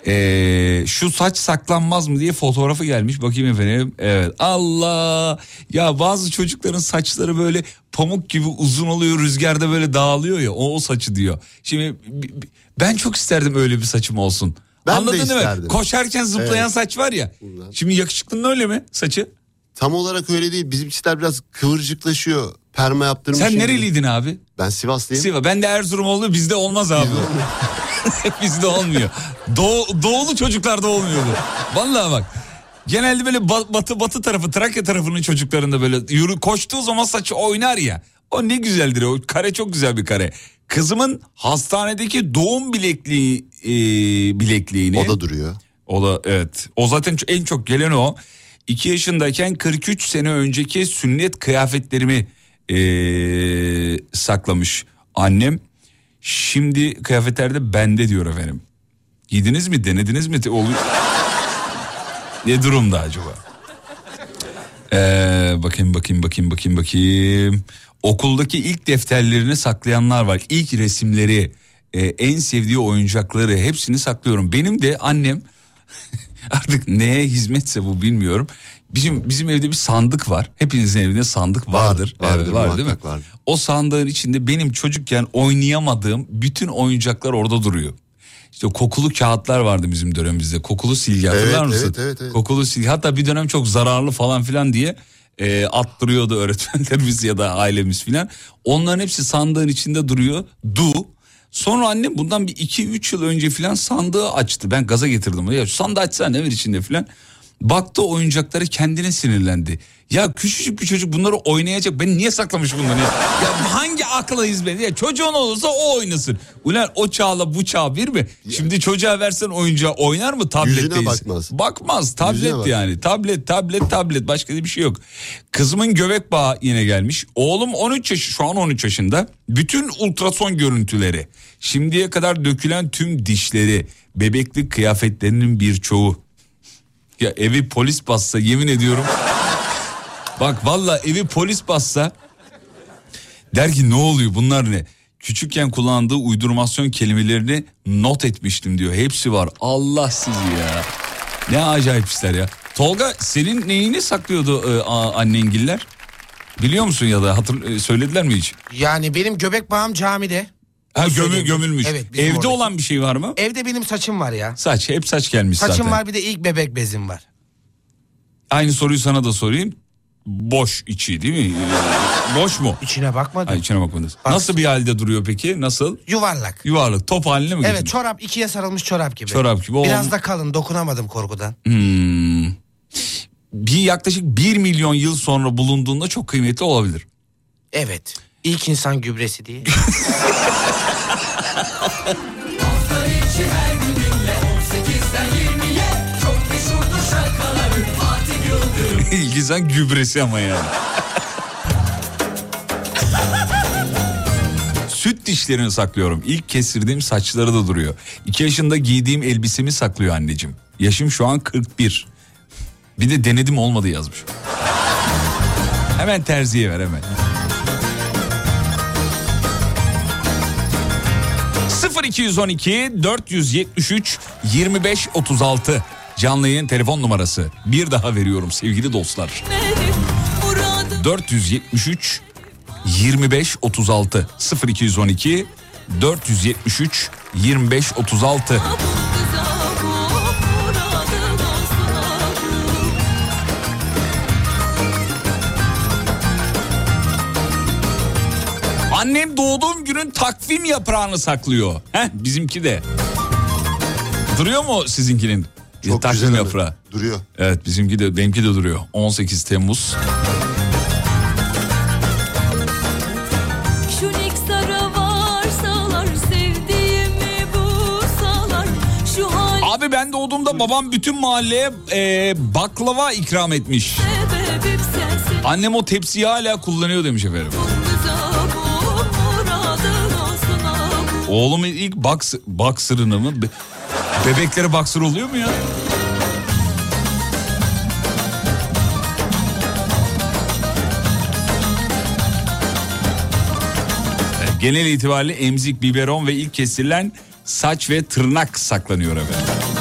Ee, şu saç saklanmaz mı diye fotoğrafı gelmiş bakayım efendim. Evet Allah ya bazı çocukların saçları böyle pamuk gibi uzun oluyor rüzgarda böyle dağılıyor ya o, o saçı diyor. Şimdi ben çok isterdim öyle bir saçım olsun. Ben de Anladın mi? isterdim. Koşarken zıplayan Evet. saç var ya. Şimdi yakışıklının öyle mi saçı? Tam olarak öyle değil. Bizimkiler biraz kıvırcıklaşıyor. Perma yaptırmış. Sen nereliydin abi? Ben Sivaslıyım. Sivas. Ben de Erzurum oldu bizde olmaz abi. bizde olmuyor. Doğu, doğulu çocuklarda olmuyor bu. Vallahi bak. Genelde böyle ba- batı batı tarafı Trakya tarafının çocuklarında böyle yürü koştuğu zaman saçı oynar ya. O ne güzeldir o kare çok güzel bir kare. Kızımın hastanedeki doğum bilekliği e, bilekliğini. O da duruyor. O da evet. O zaten en çok gelen o. 2 yaşındayken 43 sene önceki sünnet kıyafetlerimi eee, saklamış annem. Şimdi kıyafetlerde bende diyor efendim. Giydiniz mi denediniz mi? Oluyor. ne durumda acaba? Ee, bakayım bakayım bakayım bakayım bakayım. Okuldaki ilk defterlerini saklayanlar var. İlk resimleri, e, en sevdiği oyuncakları hepsini saklıyorum. Benim de annem artık neye hizmetse bu bilmiyorum. Bizim bizim evde bir sandık var. Hepinizin evinde sandık vardır. vardır, Evet, var değil mi? vardır. O sandığın içinde benim çocukken oynayamadığım bütün oyuncaklar orada duruyor. İşte kokulu kağıtlar vardı bizim dönemimizde. Kokulu silgi hatırlar Evet, mısın? evet, evet, evet. Kokulu silgi. Hatta bir dönem çok zararlı falan filan diye e, attırıyordu öğretmenlerimiz ya da ailemiz filan. Onların hepsi sandığın içinde duruyor. Du. Sonra annem bundan bir 2-3 yıl önce filan sandığı açtı. Ben gaza getirdim. Ya şu sandığı açsana ne var içinde filan. Baktı oyuncakları kendine sinirlendi. Ya küçücük bir çocuk bunları oynayacak. Ben niye saklamış bunları ya? Ya hangi akla hizmet? Ya çocuğun olursa o oynasın. Ulan o çağla bu çağ bir mi? Şimdi çocuğa versen oyuncağı oynar mı tabletteyiz? Yüzüne bakmaz. Bakmaz tablet Yüzüne bak. yani. Tablet tablet tablet başka bir şey yok. Kızımın göbek bağı yine gelmiş. Oğlum 13 yaş şu an 13 yaşında. Bütün ultrason görüntüleri, şimdiye kadar dökülen tüm dişleri, bebeklik kıyafetlerinin birçoğu. Ya evi polis bassa yemin ediyorum. Bak valla evi polis bassa der ki ne oluyor bunlar ne? Küçükken kullandığı uydurmasyon kelimelerini not etmiştim diyor. Hepsi var. Allah sizi ya. Ne acayip işler ya. Tolga senin neyini saklıyordu e, annengiller? Biliyor musun ya da hatır, e, söylediler mi hiç? Yani benim göbek bağım camide. Ha gömü, söyleyeyim. gömülmüş. Evet, Evde oradaki. olan bir şey var mı? Evde benim saçım var ya. Saç hep saç gelmiş Saçım zaten. var bir de ilk bebek bezim var. Aynı soruyu sana da sorayım. Boş içi değil mi? Boş mu? İçine bakmadım. Ha, içine bakmadınız. Nasıl bir halde duruyor peki? Nasıl? Yuvarlak. Yuvarlak top haline mi Evet getirmiş? çorap ikiye sarılmış çorap gibi. Çorap gibi. O- Biraz da kalın dokunamadım korkudan. Hmm. Bir yaklaşık 1 milyon yıl sonra bulunduğunda çok kıymetli olabilir. Evet. İlk insan gübresi diye. Hafta içi her gününle 18'den 20'ye Çok meşhurdur şarkıları Fatih Yıldırım İlgizan gübresi ama yani. Süt dişlerini saklıyorum. İlk kestirdiğim saçları da duruyor. İki yaşında giydiğim elbisemi saklıyor anneciğim. Yaşım şu an 41. Bir de denedim olmadı yazmış. Hemen terziye ver hemen. 0212 473 25 36 canlı yayın telefon numarası. Bir daha veriyorum sevgili dostlar. 473 25 36 0212 473 25 36 Annem doğduğum günün takvim yaprağını saklıyor. Heh, bizimki de. Duruyor mu sizinkinin? Çok takvim güzel yaprağı. Duruyor. Evet bizimki de benimki de duruyor. 18 Temmuz. Şu Niksar'a varsalar sevdiğimi bulsalar Şu hal Abi ben doğduğumda babam bütün mahalleye e, baklava ikram etmiş. Annem o tepsiyi hala kullanıyor demiş efendim. Oğlumun ilk box, boxer'ını mı? Be- bebeklere boxer oluyor mu ya? Genel itibariyle emzik, biberon ve ilk kesilen saç ve tırnak saklanıyor efendim.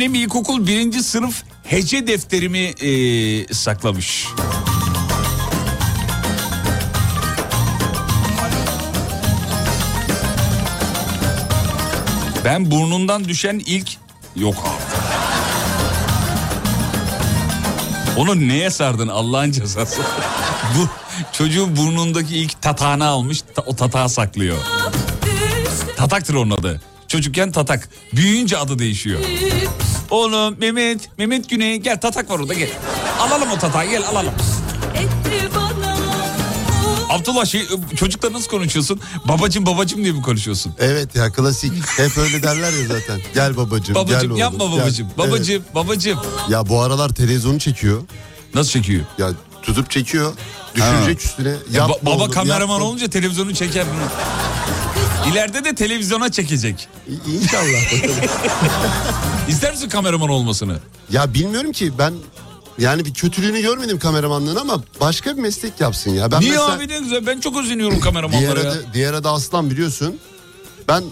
Annem ilkokul birinci sınıf hece defterimi eee, saklamış. Ben burnundan düşen ilk yok abi. Onu neye sardın Allah'ın cezası? Bu çocuğun burnundaki ilk tatağını almış ta- o tatağı saklıyor. Tataktır onun adı. Çocukken tatak. Büyüyünce adı değişiyor. Oğlum Mehmet, Mehmet Güney gel tatak var orada gel. Alalım o tatağı gel alalım. Abdullah şey çocukla nasıl konuşuyorsun? Babacım babacım diye mi konuşuyorsun? Evet ya klasik. Hep öyle derler ya zaten. Gel babacım, gel Babacım oğlum. yapma gel. babacım. Evet. Babacım babacım. Ya bu aralar televizyonu çekiyor. Nasıl çekiyor? Ya tutup çekiyor. Düşürecek üstüne. Ya Yapma ba- baba oğlum, kameraman yapma. olunca televizyonu çeker bunu. İleride de televizyona çekecek. İ- İnşallah. İster misin kameraman olmasını? ya bilmiyorum ki ben yani bir kötülüğünü görmedim kameramanlığın ama başka bir meslek yapsın ya. Ben Niye mesela- abi ne güzel ben çok özeniyorum Diğer kameramanlara ya. adı, diğer adı Aslan biliyorsun. Ben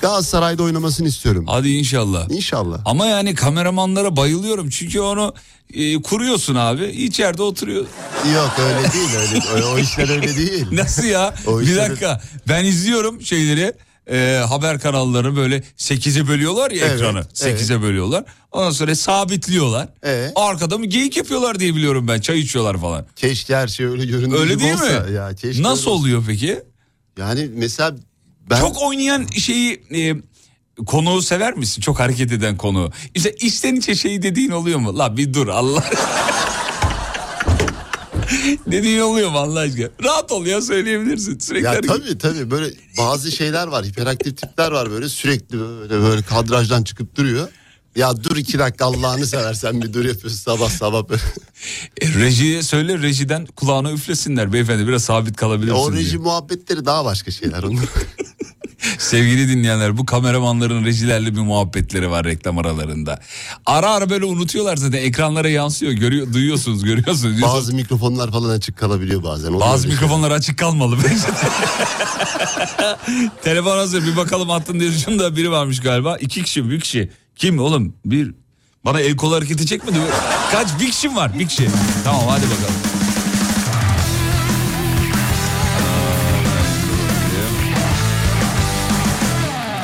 Galatasaray'da oynamasını istiyorum. Hadi inşallah. İnşallah. Ama yani kameramanlara bayılıyorum çünkü onu e, kuruyorsun abi içeride oturuyor. Yok öyle değil öyle. O, o işler öyle değil. Nasıl ya? O bir dakika ben izliyorum şeyleri e, haber kanalları böyle 8'e bölüyorlar ya Evet, ekranı 8'e bölüyorlar. Ondan sonra sabitliyorlar. Evet. Arkada mı geyik yapıyorlar diye biliyorum ben çay içiyorlar falan. Keşke her şey öyle göründüğü Öyle gibi değil olsa. mi? Ya, keşke Nasıl oluyor peki? Yani mesela Ben Çok oynayan şeyi e, konuğu sever misin? Çok hareket eden konuğu. İşte içten içe şey dediğin oluyor mu? La bir dur Allah. dediğin oluyor mu Allah aşkına? Rahat ol ya söyleyebilirsin. Sürekli ya tabii tabii böyle bazı şeyler var hiperaktif tipler var böyle sürekli böyle böyle kadrajdan çıkıp duruyor. Ya dur iki dakika Allah'ını seversen bir dur yapıyorsun sabah sabah böyle. E, rejiye söyle rejiden kulağına üflesinler beyefendi biraz sabit kalabilirsin o diye. reji muhabbetleri daha başka şeyler onlar. Sevgili dinleyenler bu kameramanların rejilerle bir muhabbetleri var reklam aralarında. Ara ara böyle unutuyorlar zaten ekranlara yansıyor görüyor duyuyorsunuz görüyorsunuz. bazı mikrofonlar falan açık kalabiliyor bazen. Oluyor Bazı mikrofonlar açık kalmalı. Telefon hazır bir bakalım hattın ucunda biri varmış galiba. İki kişi bir kişi. Kim oğlum? Bir bana el kol hareketi çekmedi. mi? Kaç bir kişi var? Bir kişi. Tamam hadi bakalım.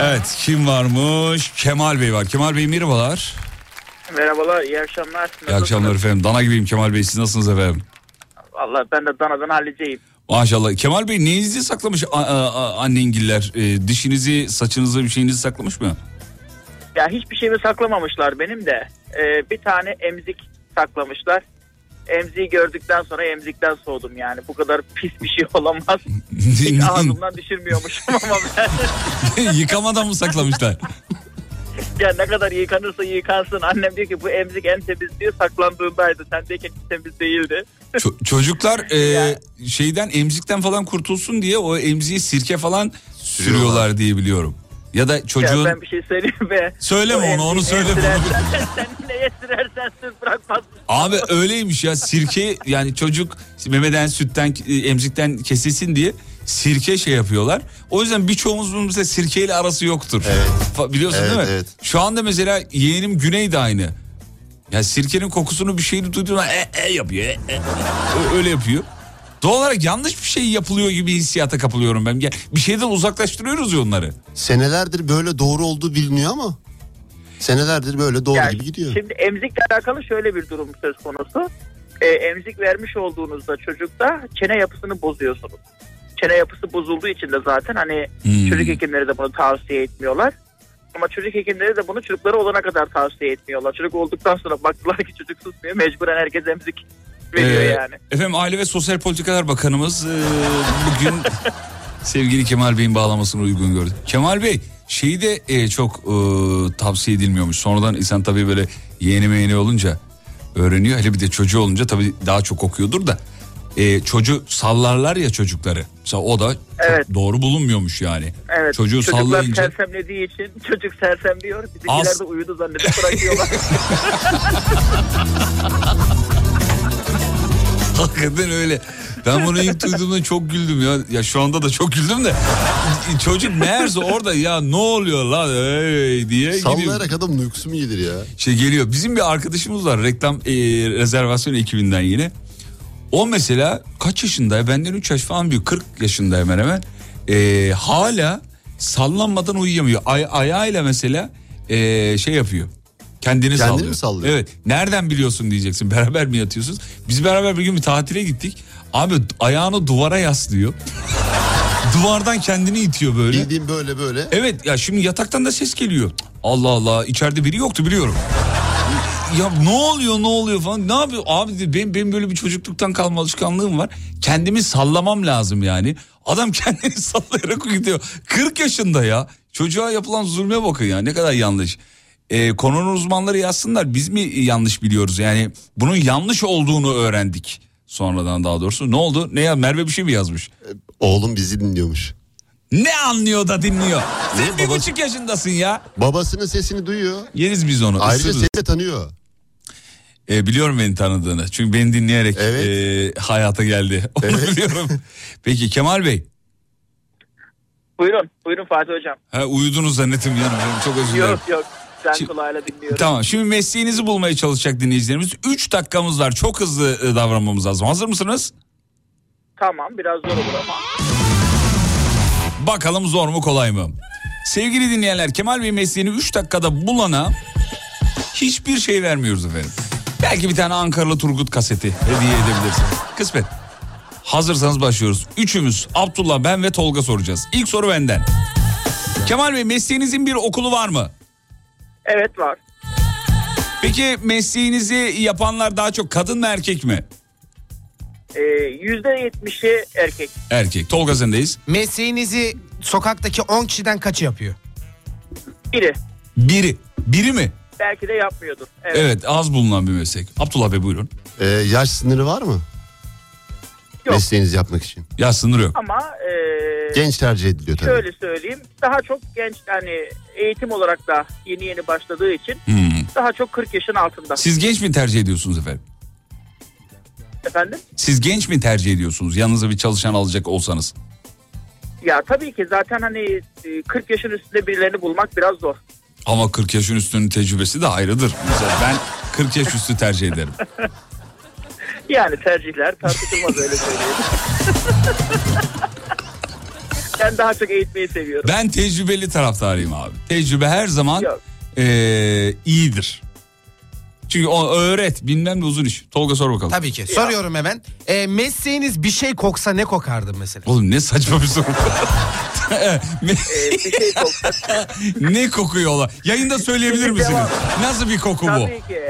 Evet kim varmış? Kemal Bey var. Kemal Bey merhabalar. Merhabalar, iyi akşamlar. İyi akşamlar efendim. Dana gibiyim Kemal Bey. Siz nasılsınız efendim? Valla ben de danadan halledeceğim. Maşallah. Kemal Bey neyinizi saklamış annengiller? E, dişinizi, saçınızı bir şeyinizi saklamış mı? Ya hiçbir şeyimi saklamamışlar benim de. Ee, bir tane emzik saklamışlar. Emziği gördükten sonra emzikten soğudum yani. Bu kadar pis bir şey olamaz. Hiç ağzımdan düşürmüyormuşum ama ben. Yıkamadan mı saklamışlar? ya ne kadar yıkanırsa yıkansın. Annem diyor ki bu emzik en temiz diyor saklandığındaydı. Sendeyken hiç temiz değildi. Ço- çocuklar e, şeyden emzikten falan kurtulsun diye o emziği sirke falan sürüyorlar diye biliyorum. Ya da çocuğun... Ya ben bir şey söyleyeyim be. Söyleme O onu, onu söyleme. Sen neye sürersen sür bırakmaz. Abi öyleymiş ya sirke yani çocuk memeden sütten emzikten kesilsin diye sirke şey yapıyorlar. O yüzden birçoğumuzun mesela sirkeyle arası yoktur. Fa- Biliyorsun Evet, değil mi? evet. Şu anda mesela yeğenim Güney de aynı. Ya sirkenin kokusunu bir şeyini duyduğunda e, e yapıyor. e, e. Öyle yapıyor. Doğal olarak yanlış bir şey yapılıyor gibi hissiyata kapılıyorum ben. Bir şeyden uzaklaştırıyoruz ya onları. Senelerdir böyle doğru olduğu biliniyor ama senelerdir böyle doğru Yani gibi gidiyor. Şimdi emzikle alakalı şöyle bir durum söz konusu. Ee, emzik vermiş olduğunuzda çocukta çene yapısını bozuyorsunuz. Çene yapısı bozulduğu için de zaten hani Hmm. çocuk hekimleri de bunu tavsiye etmiyorlar. Ama çocuk hekimleri de bunu çocukları olana kadar tavsiye etmiyorlar. Çocuk olduktan sonra baktılar ki çocuk susmuyor. Mecburen herkes emzik veriyor Ee, yani. Efendim Aile ve Sosyal Politikalar Bakanımız e, bugün sevgili Kemal Bey'in bağlamasını uygun gördü. Kemal Bey şeyi de e, çok e, tavsiye edilmiyormuş. Sonradan insan tabii böyle yeğeni meğeni olunca öğreniyor. Hele bir de çocuğu olunca tabii daha çok okuyordur da. E, çocuğu sallarlar ya çocukları. Mesela o da Evet. doğru bulunmuyormuş yani. Evet. Çocuğu Çocuklar sallayınca. sersemlediği için çocuk sersem diyor. Bizimkiler As- de uyudu zannedip bırakıyorlar. Hakikaten öyle. Ben bunu ilk duyduğumda çok güldüm ya. Ya şu anda da çok güldüm de. Çocuk meğerse orada ya ne oluyor lan hey diye gidiyor. Sallayarak adamın uykusu mu gelir ya? Şey geliyor. Bizim bir arkadaşımız var reklam e, rezervasyon ekibinden yine. O mesela kaç yaşında? Benden 3 yaş falan büyük. 40 yaşında hemen hemen. E, hala sallanmadan uyuyamıyor. Ay, ayağıyla mesela e, şey yapıyor. Kendini, Kendini sallıyor. mi sallıyor? Evet. Nereden biliyorsun diyeceksin. Beraber mi yatıyorsunuz? Biz beraber bir gün bir tatile gittik. Abi ayağını duvara yaslıyor. Duvardan kendini itiyor böyle. Bildiğim böyle böyle. Evet ya şimdi yataktan da ses geliyor. Allah Allah içeride biri yoktu biliyorum. Ya ne oluyor ne oluyor falan ne yapıyor abi dedi, benim, benim böyle bir çocukluktan kalma alışkanlığım var. Kendimi sallamam lazım yani. Adam kendini sallayarak uyuyor. 40 yaşında ya çocuğa yapılan zulme bakın ya ne kadar yanlış. Ee, konunun uzmanları yazsınlar biz mi yanlış biliyoruz yani bunun yanlış olduğunu öğrendik. Sonradan daha doğrusu ne oldu ne ya Merve bir şey mi yazmış? Oğlum bizi dinliyormuş. Ne anlıyor da dinliyor? Sen Ne bir babası- buçuk yaşındasın ya. Babasının sesini duyuyor. Yeriz biz onu. Ayrıca ısırırız. seni de tanıyor. E, biliyorum beni tanıdığını. Çünkü beni dinleyerek Evet. e, hayata geldi. Onu Evet. biliyorum. Peki Kemal Bey. buyurun, buyurun Fatih Hocam. Ha, uyudunuz zannettim yanım. benim. Çok özür dilerim. Yok yok, sen Şi- kulağıyla dinliyorum. Tamam şimdi mesleğinizi bulmaya çalışacak dinleyicilerimiz. 3 dakikamız var. Çok hızlı e, davranmamız lazım. Hazır mısınız? Tamam, biraz zor olur ama. Bakalım zor mu kolay mı? Sevgili dinleyenler Kemal Bey mesleğini 3 dakikada bulana hiçbir şey vermiyoruz efendim. Belki bir tane Ankaralı Turgut kaseti hediye edebilirsiniz. Kısmet. Hazırsanız başlıyoruz. Üçümüz Abdullah, ben ve Tolga soracağız. İlk soru benden. Kemal Bey mesleğinizin bir okulu var mı? Evet var. Peki mesleğinizi yapanlar daha çok kadın mı erkek mi? Ee, %70'i erkek. Erkek. Tolga sendeyiz. Mesleğinizi sokaktaki 10 kişiden kaçı yapıyor? Biri. Biri. Biri mi? Belki de yapmıyordur. Evet. Evet az bulunan bir meslek. Abdullah Bey buyurun. Ee, yaş sınırı var mı? Yok. Mesleğinizi yapmak için. Ya sınır yok. Ama e, Genç tercih ediliyor tabii. şöyle söyleyeyim. Daha çok genç hani eğitim olarak da yeni yeni başladığı için Hmm. daha çok 40 yaşın altında. Siz genç mi tercih ediyorsunuz efendim? Efendim? Siz genç mi tercih ediyorsunuz? Yanınıza bir çalışan alacak olsanız. Ya tabii ki zaten hani e, 40 yaşın üstünde birilerini bulmak biraz zor. Ama 40 yaşın üstünün tecrübesi de ayrıdır. Mesela ben 40 yaş üstü tercih ederim. Yani tercihler tartışılmaz öyle söyleyeyim. ben daha çok eğitmeyi seviyorum. Ben tecrübeli taraftarıyım abi. Tecrübe her zaman Yok. eee, iyidir. Çünkü o öğret bilmem de uzun iş. Tolga sor bakalım. Tabii ki. Soruyorum hemen. E, mesleğiniz bir şey koksa ne kokardı mesela? Oğlum ne saçma bir soru. Ee, bir şey koksa ne kokuyor ola? Yayında söyleyebilir misiniz? Nasıl bir koku bu? tabii ki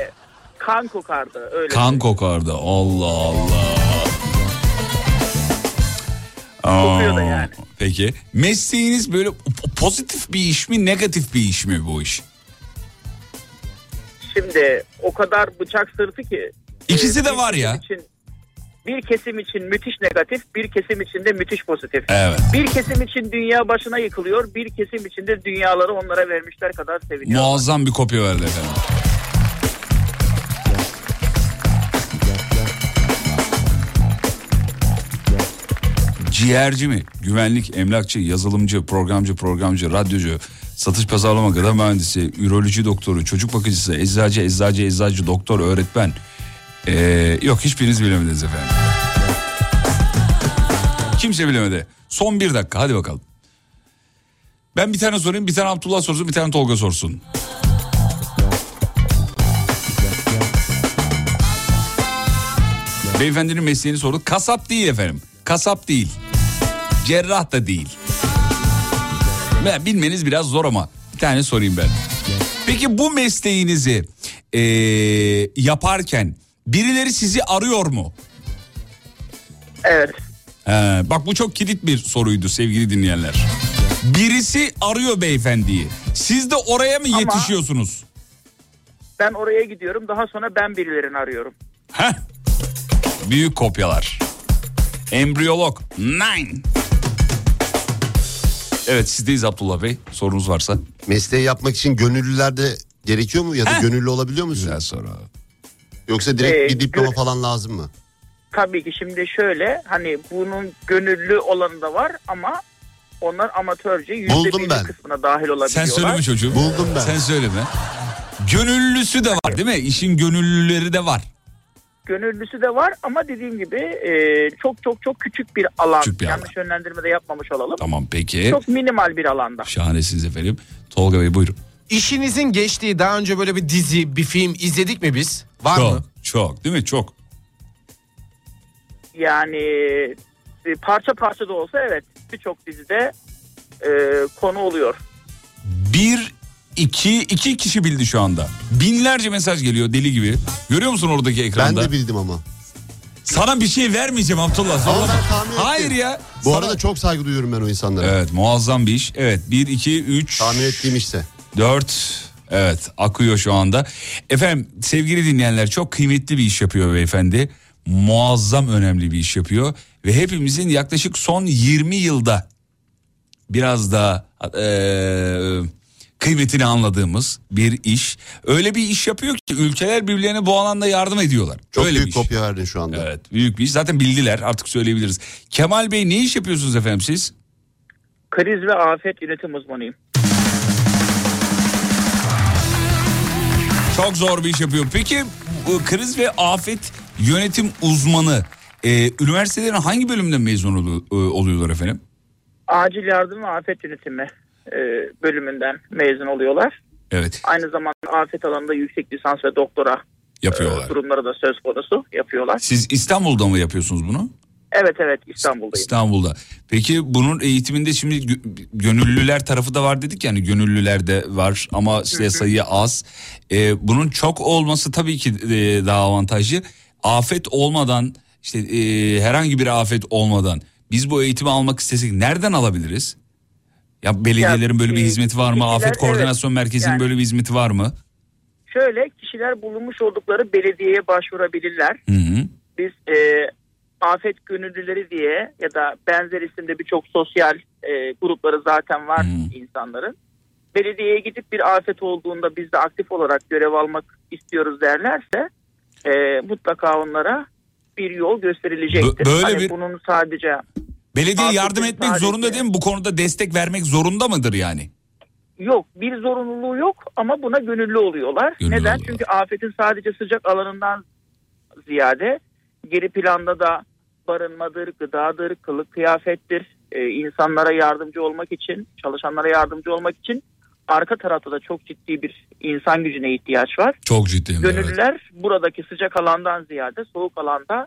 kan kokardı öyle. Kan kokardı. Allah Allah. Kokuyor da yani. Peki mesleğiniz böyle pozitif bir iş mi negatif bir iş mi bu iş? Şimdi o kadar bıçak sırtı ki. İkisi e, de var ya. Için, bir kesim için müthiş negatif, bir kesim için de müthiş pozitif. Evet. Bir kesim için dünya başına yıkılıyor, bir kesim için de dünyaları onlara vermişler kadar seviniyor. Muazzam bir kopya verdi efendim. Ciğerci mi? Güvenlik, emlakçı, yazılımcı, programcı, programcı, radyocu, satış pazarlama, gıda mühendisi, üroloji doktoru, çocuk bakıcısı, eczacı, eczacı, eczacı, doktor, öğretmen. Ee, yok hiçbiriniz bilemediniz efendim. Kimse bilemedi. Son bir dakika hadi bakalım. Ben bir tane sorayım bir tane Abdullah sorsun bir tane Tolga sorsun. Beyefendinin mesleğini sorduk. Kasap değil efendim. Kasap değil. Cerrah da değil. Ben bilmeniz biraz zor ama bir tane sorayım ben. Peki bu mesleğinizi eee, yaparken birileri sizi arıyor mu? Evet. He, bak bu çok kilit bir soruydu sevgili dinleyenler. Birisi arıyor beyefendiyi. Siz de oraya mı Ama- yetişiyorsunuz? Ben oraya gidiyorum, daha sonra ben birilerini arıyorum. Heh. Büyük kopyalar. Embriyolog. Nine. Evet sizdeyiz Abdullah Bey. Sorunuz varsa. Mesleği yapmak için gönüllüler de gerekiyor mu ya da Heh. gönüllü olabiliyor musun? Güzel soru. Yoksa direkt Ee, bir diploma gö- falan lazım mı? Tabii ki şimdi şöyle, hani bunun gönüllü olanı da var ama onlar amatörce yüzde Buldum birlik ben. kısmına dahil olabiliyorlar. Sen söyleme çocuğum. Buldum ben. Sen söyleme. Gönüllüsü de var değil mi? İşin gönüllüleri de var. Gönüllüsü de var ama dediğim gibi e, çok çok çok küçük bir alan. Küçük bir Yanlış yönlendirme de yapmamış olalım. Tamam peki. Çok minimal bir alanda. Şahanesiniz efendim. Tolga Bey buyurun. İşinizin geçtiği daha önce böyle bir dizi, bir film izledik mi biz? Var çok, mı? çok değil mi? Çok. Yani e, parça parça da olsa evet birçok dizide e, konu oluyor. Bir, iki, iki kişi bildi şu anda. Binlerce mesaj geliyor deli gibi. Görüyor musun oradaki Ben ekranda? de bildim ama. Sana bir şey vermeyeceğim Abdullah. Ama ben tahmin ettim. Hayır ya. Bu Sana- arada çok saygı duyuyorum ben o insanlara. Evet muazzam bir iş. Evet 1, 2, 3, Tahmin ettiğim işte. 4. Evet akıyor şu anda. Efendim sevgili dinleyenler çok kıymetli bir iş yapıyor beyefendi. Muazzam önemli bir iş yapıyor. Ve hepimizin yaklaşık son 20 yılda biraz daha eee, kıymetini anladığımız bir iş. Öyle bir iş yapıyor ki ülkeler birbirlerine bu alanda yardım ediyorlar. Çok Öyle büyük bir iş. kopya verdin şu anda. Evet büyük bir iş. Zaten bildiler artık söyleyebiliriz. Kemal Bey ne iş yapıyorsunuz efendim siz? Kriz ve afet yönetim uzmanıyım. Çok zor bir iş yapıyor. Peki bu kriz ve afet yönetim uzmanı e, üniversitelerin hangi bölümünden mezun e, oluyorlar efendim? Acil yardım ve afet yönetimi bölümünden mezun oluyorlar. Evet Aynı zamanda afet alanında yüksek lisans ve doktora e, yapıyorlar. durumları da söz konusu yapıyorlar. Siz İstanbul'da mı yapıyorsunuz bunu? Evet evet İstanbul'dayım. İstanbul'da. Peki bunun eğitiminde şimdi gö- gönüllüler tarafı da var dedik yani gönüllüler de var ama işte sayı az. Ee, bunun çok olması tabii ki e, daha avantajlı. Afet olmadan işte e, herhangi bir afet olmadan biz bu eğitimi almak istesek nereden alabiliriz? Ya belediyelerin böyle bir hizmeti var mı? Afet Koordinasyon. Merkezi'nin Yani- böyle bir hizmeti var mı? Şöyle kişiler bulunmuş oldukları belediyeye başvurabilirler. Hı hı. Biz e, afet gönüllüleri diye ya da benzer isimde birçok sosyal e, grupları zaten var insanların. Belediyeye gidip bir afet olduğunda biz de aktif olarak görev almak istiyoruz derlerse e, mutlaka onlara bir yol gösterilecektir. Bö- böyle Hani bir- bunun sadece Belediye Afetin yardım etmek sadece- zorunda değil mi? Bu konuda destek vermek zorunda mıdır yani? Yok bir zorunluluğu yok ama buna gönüllü oluyorlar. Gönüllü Neden? oluyorlar. Çünkü afetin sadece sıcak alanından ziyade geri planda da barınmadır, gıdadır, kılık kıyafettir. Ee, insanlara yardımcı olmak için, çalışanlara yardımcı olmak için arka tarafta da çok ciddi bir insan gücüne ihtiyaç var. Çok ciddi. evet. Gönüllüler buradaki sıcak alandan ziyade soğuk alanda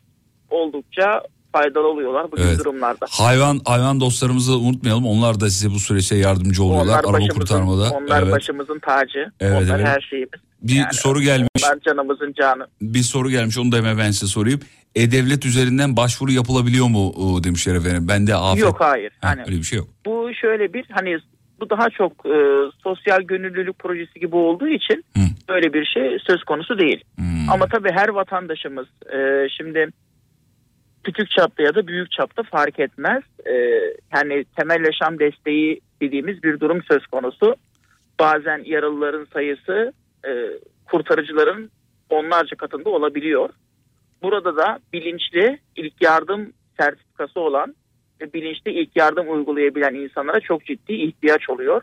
oldukça faydalı oluyorlar bu Evet. durumlarda. Hayvan hayvan dostlarımızı da unutmayalım. Onlar da size bu süreçte yardımcı oluyorlar Onlar araba başımızın, kurtarmada. onlar evet. başımızın tacı. Evet, onlar evet. her şeyimiz. Bir Yani soru gelmiş. Onlar canımızın canı. Bir soru gelmiş. Onu da hemen ben size sorayım. E-Devlet üzerinden başvuru yapılabiliyor mu o, demişler efendim. Ben de afet. Yok hayır. Ha, Hani öyle bir şey yok. bu şöyle bir hani bu daha çok e, sosyal gönüllülük projesi gibi olduğu için Hı. böyle bir şey söz konusu değil. Hmm. Ama tabii her vatandaşımız e, şimdi küçük çapta ya da büyük çapta fark etmez. E, yani temel yaşam desteği dediğimiz bir durum söz konusu. Bazen yaralıların sayısı e, kurtarıcıların onlarca katında olabiliyor. Burada da bilinçli ilk yardım sertifikası olan ve bilinçli ilk yardım uygulayabilen insanlara çok ciddi ihtiyaç oluyor.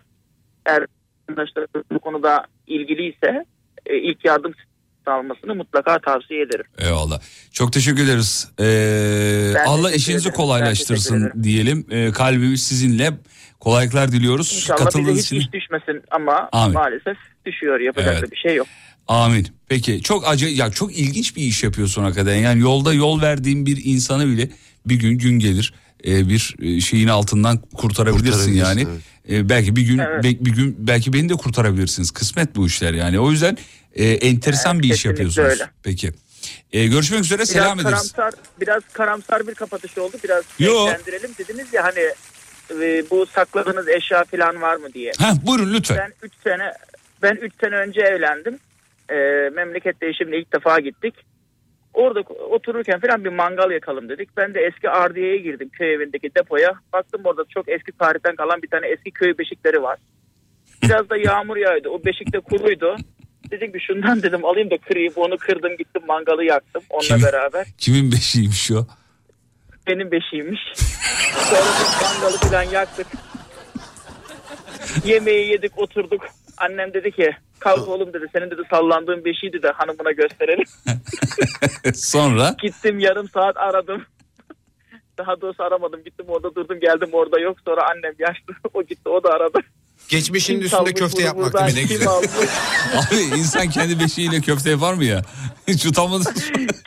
Eğer vatandaşlar bu konuda ilgiliyse e, ilk yardım almasını mutlaka tavsiye ederim. Eyvallah. Çok teşekkür ederiz. Ee, Ben Allah teşekkür işinizi ederim. Kolaylaştırsın diyelim. Ee, kalbimiz sizinle. Kolaylıklar diliyoruz. İnşallah bize Katıldığınız hiç için. iş düşmesin ama Amin. maalesef düşüyor. Yapacak Evet. da bir şey yok. Amin. Peki çok acı ya çok ilginç bir iş yapıyorsun hakikaten. Yani yolda yol verdiğin bir insanı bile bir gün gün gelir e, bir şeyin altından kurtarabilirsin Kurtarabilirsin, yani. evet. E, belki bir gün Evet. be- bir gün belki beni de kurtarabilirsiniz. Kısmet bu işler yani. O yüzden e, enteresan Evet, bir iş yapıyorsunuz. öyle. Peki. E, görüşmek üzere Biraz selam ederiz. karamsar, biraz karamsar bir kapatış oldu. Biraz renklendirelim dediniz ya hani e, bu sakladığınız eşya falan var mı diye. Heh, buyurun lütfen. Ben 3 sene ben 3 sene önce evlendim. Ee, memlekette eşimle ilk defa gittik. Orada otururken falan bir mangal yakalım dedik. Ben de eski Ardiye'ye girdim köy evindeki depoya. Baktım orada çok eski tarihten kalan bir tane eski köy beşikleri var. Biraz da yağmur yağıyordu. O beşik de kuruydu. Dedim ki şundan dedim alayım da kırayım. Onu kırdım gittim mangalı yaktım onunla Kimin- beraber. Kimin beşiymiş o? Benim beşiğiymiş. Sonra biz mangalı falan yaktık. Yemeği yedik oturduk. Annem dedi ki kalk oğlum dedi senin dedi sallandığın beşiğiydi de hanımına gösterelim. Sonra Gittim yarım saat aradım. Daha doğrusu aramadım. Gittim orada durdum geldim orada yok. Sonra annem yaşlı o gitti o da aradı. Geçmişin Kim üstünde köfte yapmak değil mi ne güzel. abi insan kendi beşiğiyle köfte yapar mı ya? Hiç utanmadın.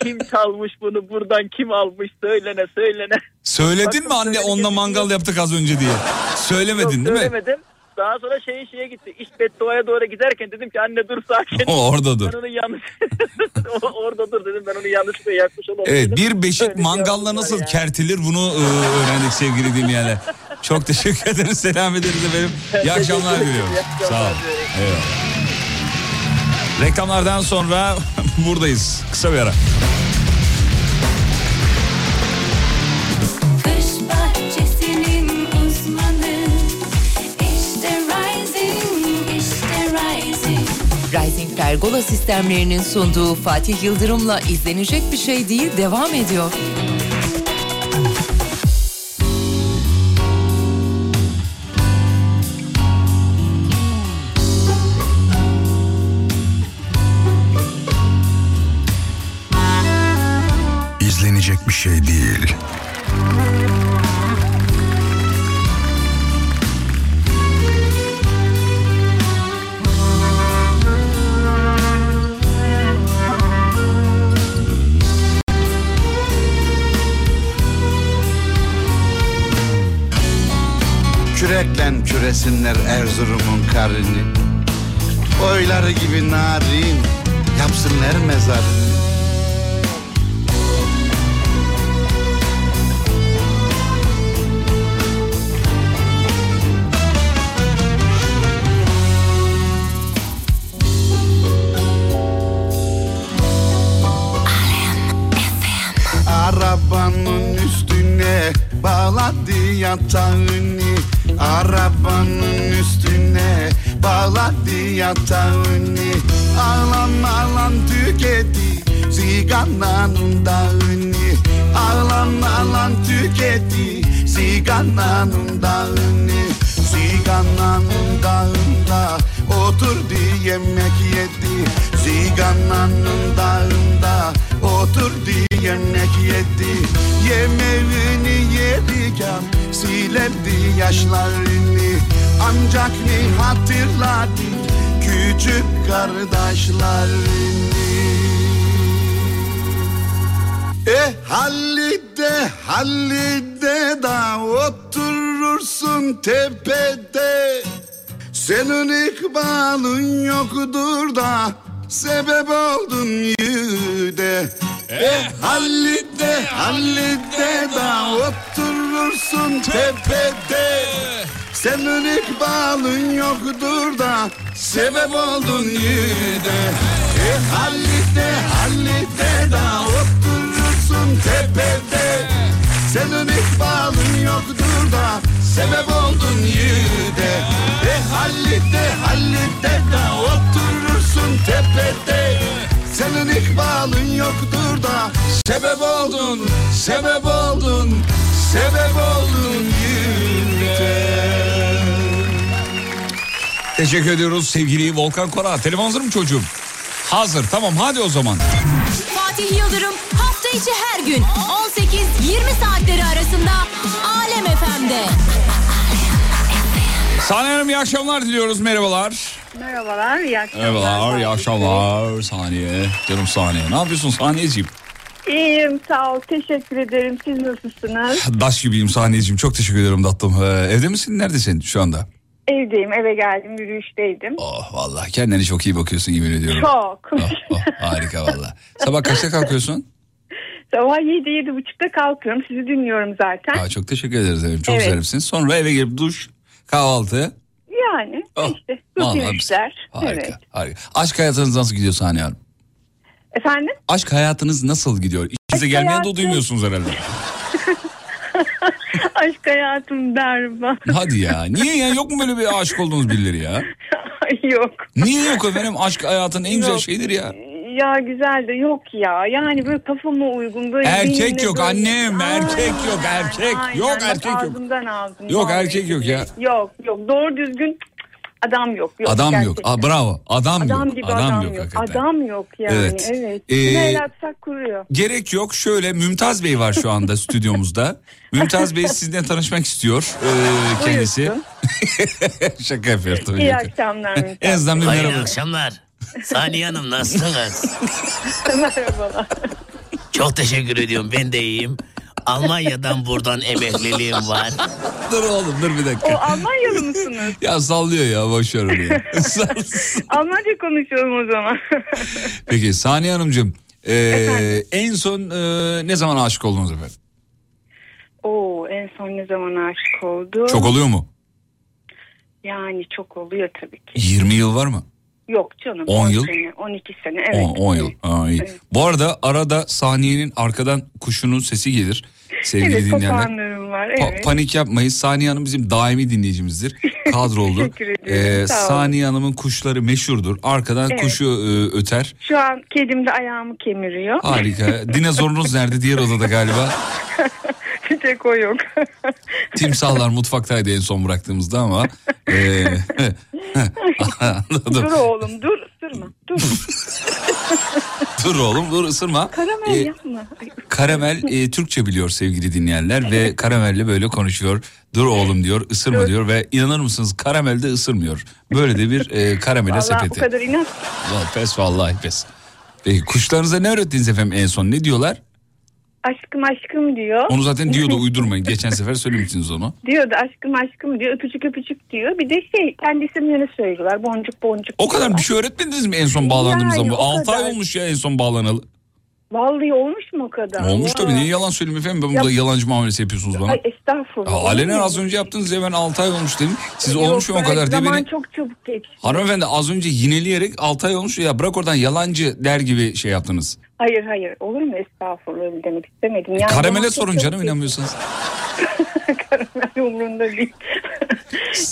kim çalmış bunu buradan kim almış söylene söylene. Söyledin Bakın mi anne onunla mangal yaptık az önce diye? Söylemedin Yok değil mi? söylemedim. Daha sonra şey şeye gitti. İş bedduaya doğru giderken dedim ki anne dur sakin. Orada dur. Ben onu yanlış O- orada dur dedim ben onu yanlışlıkla yakmış olabilirim. Evet bir beşik Öyle bir mangalla nasıl ya. kertilir bunu e, öğrendik sevgili dinleyenler. Çok teşekkür ederiz. Selam ederiz efendim. İyi akşamlar diliyorum. Sağ olun. Eyvallah. Reklamlardan sonra buradayız. Kısa bir ara. Pergola sistemlerinin sunduğu Fatih Yıldırım'la izlenecek bir şey değil devam ediyor. İzlenecek bir şey değil. Küreklen küresinler Erzurum'un karını. Oyları gibi narin Yapsınlar mezarını. Arabanın üstüne bağladı yatağını Arabanın üstüne bağladı yatağını. Ağlan ağlan tüketti sigaranın dağını. Ağlan ağlan tüketti sigaranın dağını. Sigaranın dağında oturdu yemek yedi. Sigaranın dağında oturdu yemek yedi? Yemeğini yerken silerdi yaşlarını. Ancak ne hatırladı küçük kardeşlerini? E hallide hallide da oturursun tepede. Senin ikbalın yoktur da sebep oldun yüde. E hallide hallide da oturursun tepede. Senin ikbalın yoktur da sebep oldun yüde. E hallide hallide da oturursun tepede. Senin ikbalın yoktur da sebep oldun yüde. E hallide hallide da oturursun tepede Senin ikbalın yoktur da sebep oldun, sebep oldun, sebep oldun yüde. Teşekkür ediyoruz sevgili Volkan Kora. Telefon hazır mı çocuğum? Hazır tamam hadi o zaman. Fatih Yıldırım hafta içi her gün 18-20 saatleri arasında Alem FM'de. Saniye Hanım iyi akşamlar diliyoruz merhabalar. Merhabalar, iyi akşamlar. Merhabalar iyi akşamlar Saniye. Canım Saniye ne yapıyorsun Saniyeciğim? İyiyim, sağ ol. Teşekkür ederim. Siz nasılsınız? Daş gibiyim Saniyeciğim çok teşekkür ederim tatlım. Ee, evde misin neredesin şu anda? Evdeyim, eve geldim, yürüyüşteydim. Oh vallahi kendine çok iyi bakıyorsun yemin ediyorum. Çok. Oh, harika valla. Sabah kaçta kalkıyorsun? Sabah 7 yedi buçukta kalkıyorum. Sizi dinliyorum zaten. Aa, çok teşekkür ederiz efendim. Çok Evet. zarifsin. Sonra eve gelip duş, kahvaltı. Yani işte Oh, Vallahi işler. Harika, Evet. harika. Aşk hayatınız nasıl gidiyor Saniye Hanım? Efendim? Aşk hayatınız nasıl gidiyor? İşinize gelmeyen de hayatım- duymuyorsunuz herhalde. Aşk hayatım berbat. Hadi ya. Niye ya? Yok mu böyle bir aşık olduğunuz birileri ya? yok. Niye yok efendim? Aşk hayatın en güzel Yok. şeyidir ya. Ya güzel de yok ya. Yani böyle kafama uygun böyle. Erkek yok böyle- annem, erkek yok, erkek Aynen, yok, bak erkek yok. Ağzımdan aldım. Yok vallahi. erkek yok ya. Yok yok doğru düzgün adam yok. yok Adam yok. gerçekten. Aa, bravo. Adam, Adam yok. gibi adam, adam, yok. yok. hakikaten. Adam yok yani Evet. evet. Ee, kuruyor. Gerek yok. Şöyle Mümtaz Bey var şu anda stüdyomuzda. Mümtaz Bey sizinle tanışmak istiyor ee, kendisi. Şaka yapıyorum tabii. İyi akşamlar Mümtaz. En azından bir merhaba. akşamlar. Saniye Hanım nasılsınız? Merhabalar. Çok teşekkür ediyorum. Ben de iyiyim. Almanya'dan buradan emekliliğim var. Dur oğlum dur bir O dakika. Almanyalı mısınız? Ya sallıyor ya boş ver onu ya. Almanca konuşalım o zaman. Peki Saniye Hanımcığım ee, en son ee, ne zaman aşık oldunuz efendim? Oo en son ne zaman aşık oldu? Çok oluyor mu? Yani çok oluyor tabii ki. 20 yıl var mı? Yok canım. 10 yıl? Sene, 12 sene evet. 10 yıl. Aa, iyi. Evet. Bu arada arada saniyenin arkadan kuşunun sesi gelir sevgili evet dinleyenler. var Pa- evet. panik yapmayın. Saniye Hanım bizim daimi dinleyicimizdir. Sağ olun. Saniye Hanım'ın kuşları meşhurdur. Arkadan Evet. kuşu e, öter. Şu an kedim de ayağımı kemiriyor. Harika. Dinozorunuz nerede? Diğer odada galiba. Tek o yok. Timsahlar mutfaktaydı en son bıraktığımızda ama. e, anladım. dur oğlum dur ısırma dur. Dur oğlum dur ısırma. Karamel E, yapma. Karamel e, Türkçe biliyor sevgili dinleyenler ve Karamel'le böyle konuşuyor. Dur oğlum diyor, ısırma Dur. diyor ve inanır mısınız Karamel de ısırmıyor. Böyle de bir e, Karamele Vallahi bu sepeti. kadar inat. Vallahi pes vallahi pes. Peki kuşlarınıza ne öğrettiniz efendim en son? Ne diyorlar? Aşkım aşkım diyor. Onu zaten diyordu uydurmayın. Geçen sefer söylemiştiniz onu. Diyordu aşkım aşkım diyor. Öpücük öpücük diyor. Bir de şey kendi isimlerini söylüyorlar. Boncuk boncuk. O kadar bir şey öğretmediniz mi en son bağlandığımız Yani zaman? o 6 ay olmuş ya en son bağlanalı. Vallahi olmuş mu o kadar? Olmuş Ya. tabii niye yalan söyleyeyim efendim? Ben burada Ya- yalancı muamelesi yapıyorsunuz bana. Ay estağfurullah. Aa, alenen az önce yaptınız ya ben 6 ay olmuş dedim. Siz Yok, olmuş mu o kadar diye beni... çok çabuk geçti. Hanımefendi az önce yineleyerek 6 ay olmuş ya bırak oradan yalancı der gibi şey yaptınız. Hayır hayır olur mu estağfurullah öyle demek istemedim. Yani Karamele sorun canım geçti. inanmıyorsanız. Karamel umurunda değil.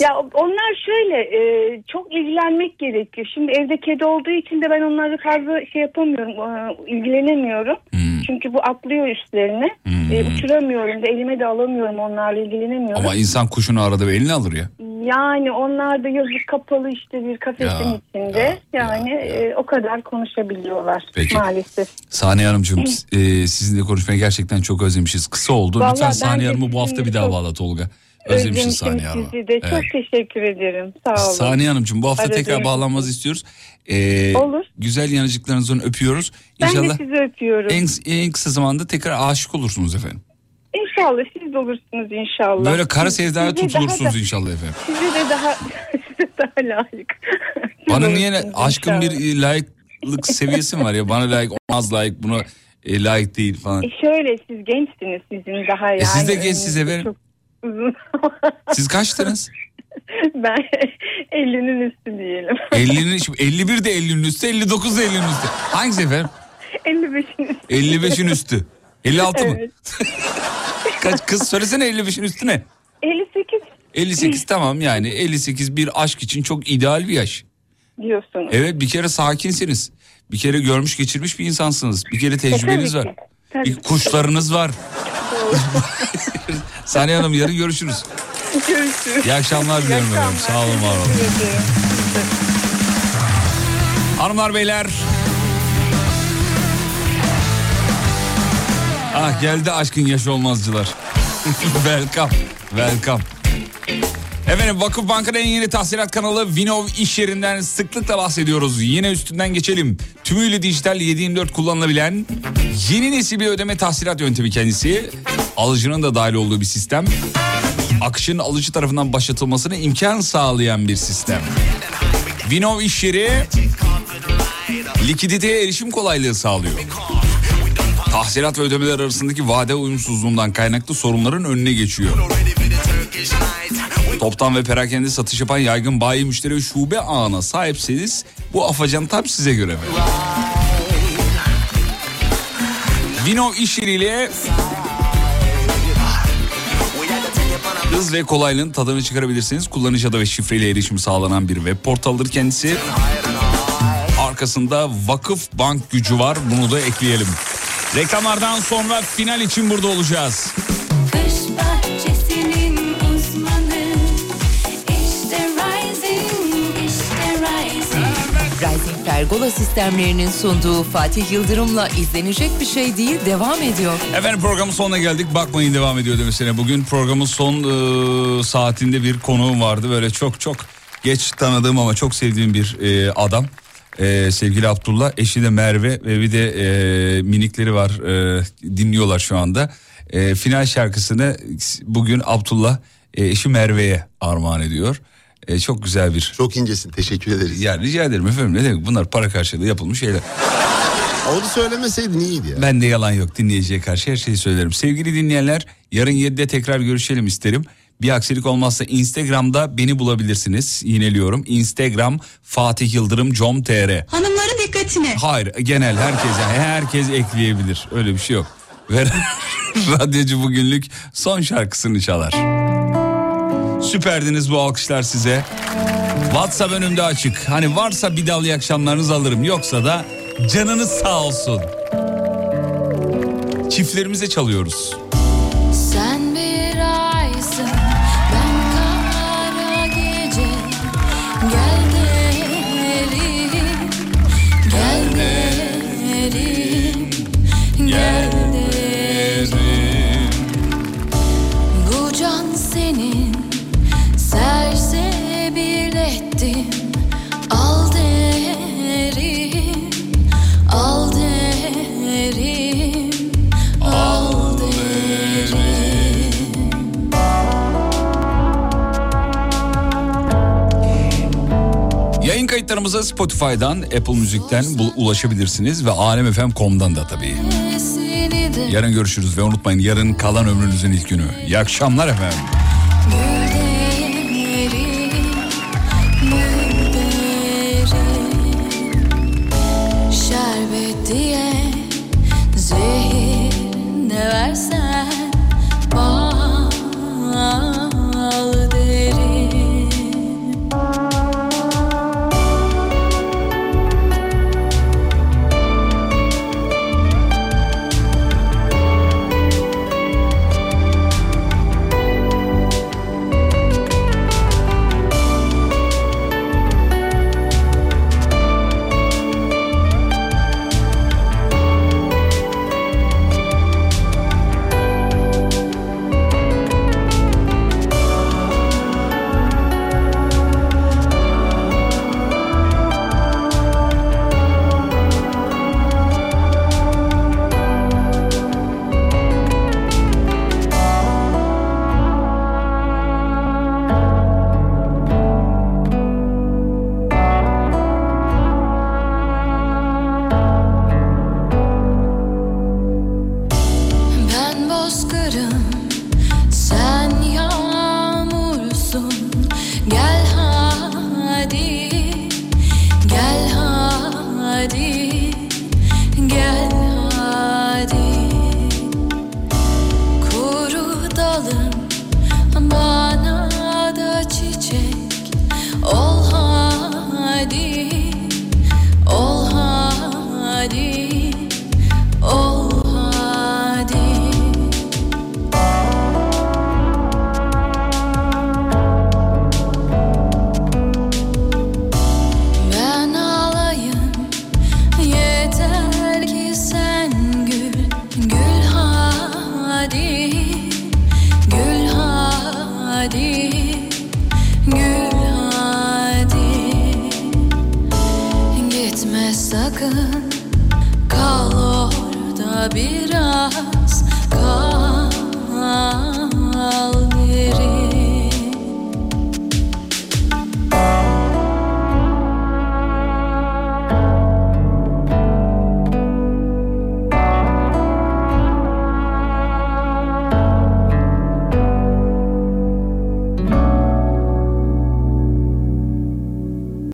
ya onlar şöyle e, çok ilgilenmek gerekiyor. Şimdi evde kedi olduğu için de ben onları fazla şey yapamıyorum, e, ilgilenemiyorum. Hmm. Çünkü bu atlıyor üstlerine. E, uçuramıyorum da elime de alamıyorum onlarla ilgilenemiyorum. Ama insan kuşunu arada bir eline alır ya. Yani onlar da yazık kapalı işte bir kafesin Ya, içinde. yani e, o kadar konuşabiliyorlar Peki. maalesef. Saniye Hanımcığım e, sizinle konuşmayı gerçekten çok özlemişiz. Kısa oldu. Vallahi Lütfen Saniye Hanım'ı bu hafta bir daha bağla Tolga. Özlemişim Saniye Hanım'ı. sizi de. Çok Evet. teşekkür ederim. Sağ olun. Saniye Hanımcığım bu hafta Aradığınız tekrar için. bağlanmanızı istiyoruz. Ee, Olur. Güzel yanıcıklarınızdan öpüyoruz. Ben İnşallah de sizi öpüyorum. en, en kısa zamanda tekrar aşık olursunuz efendim. İnşallah siz de olursunuz inşallah. Böyle kara sevdaya Size daha tutulursunuz da- inşallah efendim. Size de daha size daha layık. Siz Bana olursunuz niye aşkın inşallah. bir e, layıklık seviyesi mi var ya? Bana layık, ona az layık, buna e, layık değil falan. E şöyle siz gençsiniz sizin daha yani. E siz de gençsiniz önünüzde efendim. Çok uzun. Siz kaçtınız? ben 50'nin üstü diyelim. 50'nin, şimdi 51 de 50'nin üstü, 59 da 50'nin üstü. Hangisi efendim? 55'in üstü. 55'in üstü. 56 mı? Evet. Kaç kız söylesene 55'in üstü ne? 58 58 tamam yani 58 bir aşk için çok ideal bir yaş. diyorsunuz. Evet bir kere sakinsiniz. Bir kere görmüş geçirmiş bir insansınız. Bir kere tecrübeniz tabii var. ki. Tabii Bir kuşlarınız var. Saniye Hanım yarın görüşürüz. Görüşürüz. İyi akşamlar diliyorum efendim. Sağ olun var olun. Hanımlar beyler. Ah geldi aşkın yaşı olmazcılar. welcome. Welcome. Efendim Vakıfbank'ın en yeni tahsilat kanalı Vinov iş yerinden sıklıkla bahsediyoruz. Yine üstünden geçelim. Tümüyle dijital 724 kullanılabilen yeni nesil bir ödeme tahsilat yöntemi kendisi. Alıcının da dahil olduğu bir sistem. Akışın alıcı tarafından başlatılmasına imkan sağlayan bir sistem. Vinov iş yeri likiditeye erişim kolaylığı sağlıyor. Tahsilat ve ödemeler arasındaki vade uyumsuzluğundan kaynaklı sorunların önüne geçiyor. Toptan ve perakende satış yapan yaygın bayi müşteri ve şube ağına sahipseniz bu afacan tam size göre. Vino iş yeriyle hız ve kolaylığın tadını çıkarabilirsiniz. Kullanıcı adı ve şifreyle erişim sağlanan bir web portalıdır kendisi. Arkasında vakıf bank gücü var bunu da ekleyelim. Reklamlardan sonra final için burada olacağız. Pergola sistemlerinin sunduğu Fatih Yıldırım'la izlenecek bir şey değil devam ediyor. Efendim programın sonuna geldik. Bakmayın devam ediyor demesine. Bugün programın son e, saatinde bir konuğum vardı. Böyle çok çok geç tanıdığım ama çok sevdiğim bir e, adam. E, sevgili Abdullah. Eşi de Merve ve bir de e, minikleri var. E, dinliyorlar şu anda. E, final şarkısını bugün Abdullah e, eşi Merve'ye armağan ediyor. E, çok güzel bir. Çok incesin teşekkür ederiz. Yani rica ederim efendim ne demek bunlar para karşılığı yapılmış şeyler. Onu söylemeseydin iyiydi ya. Ben de yalan yok dinleyiciye karşı her şeyi söylerim. Sevgili dinleyenler yarın 7'de tekrar görüşelim isterim. Bir aksilik olmazsa Instagram'da beni bulabilirsiniz. Yineliyorum. Instagram Fatih Yıldırım com.tr Hanımların dikkatine Hayır genel herkes yani herkes ekleyebilir. Öyle bir şey yok. Ve radyocu bugünlük son şarkısını çalar. Süperdiniz bu alkışlar size. WhatsApp önümde açık. Hani varsa bir dal iyi akşamlarınızı alırım. Yoksa da canınız sağ olsun. Çiftlerimize çalıyoruz. Kayıtlarımıza Spotify'dan, Apple Müzik'ten ulaşabilirsiniz ve alemfm.com'dan da tabii. Yarın görüşürüz ve unutmayın yarın kalan ömrünüzün ilk günü. İyi akşamlar efendim. Diye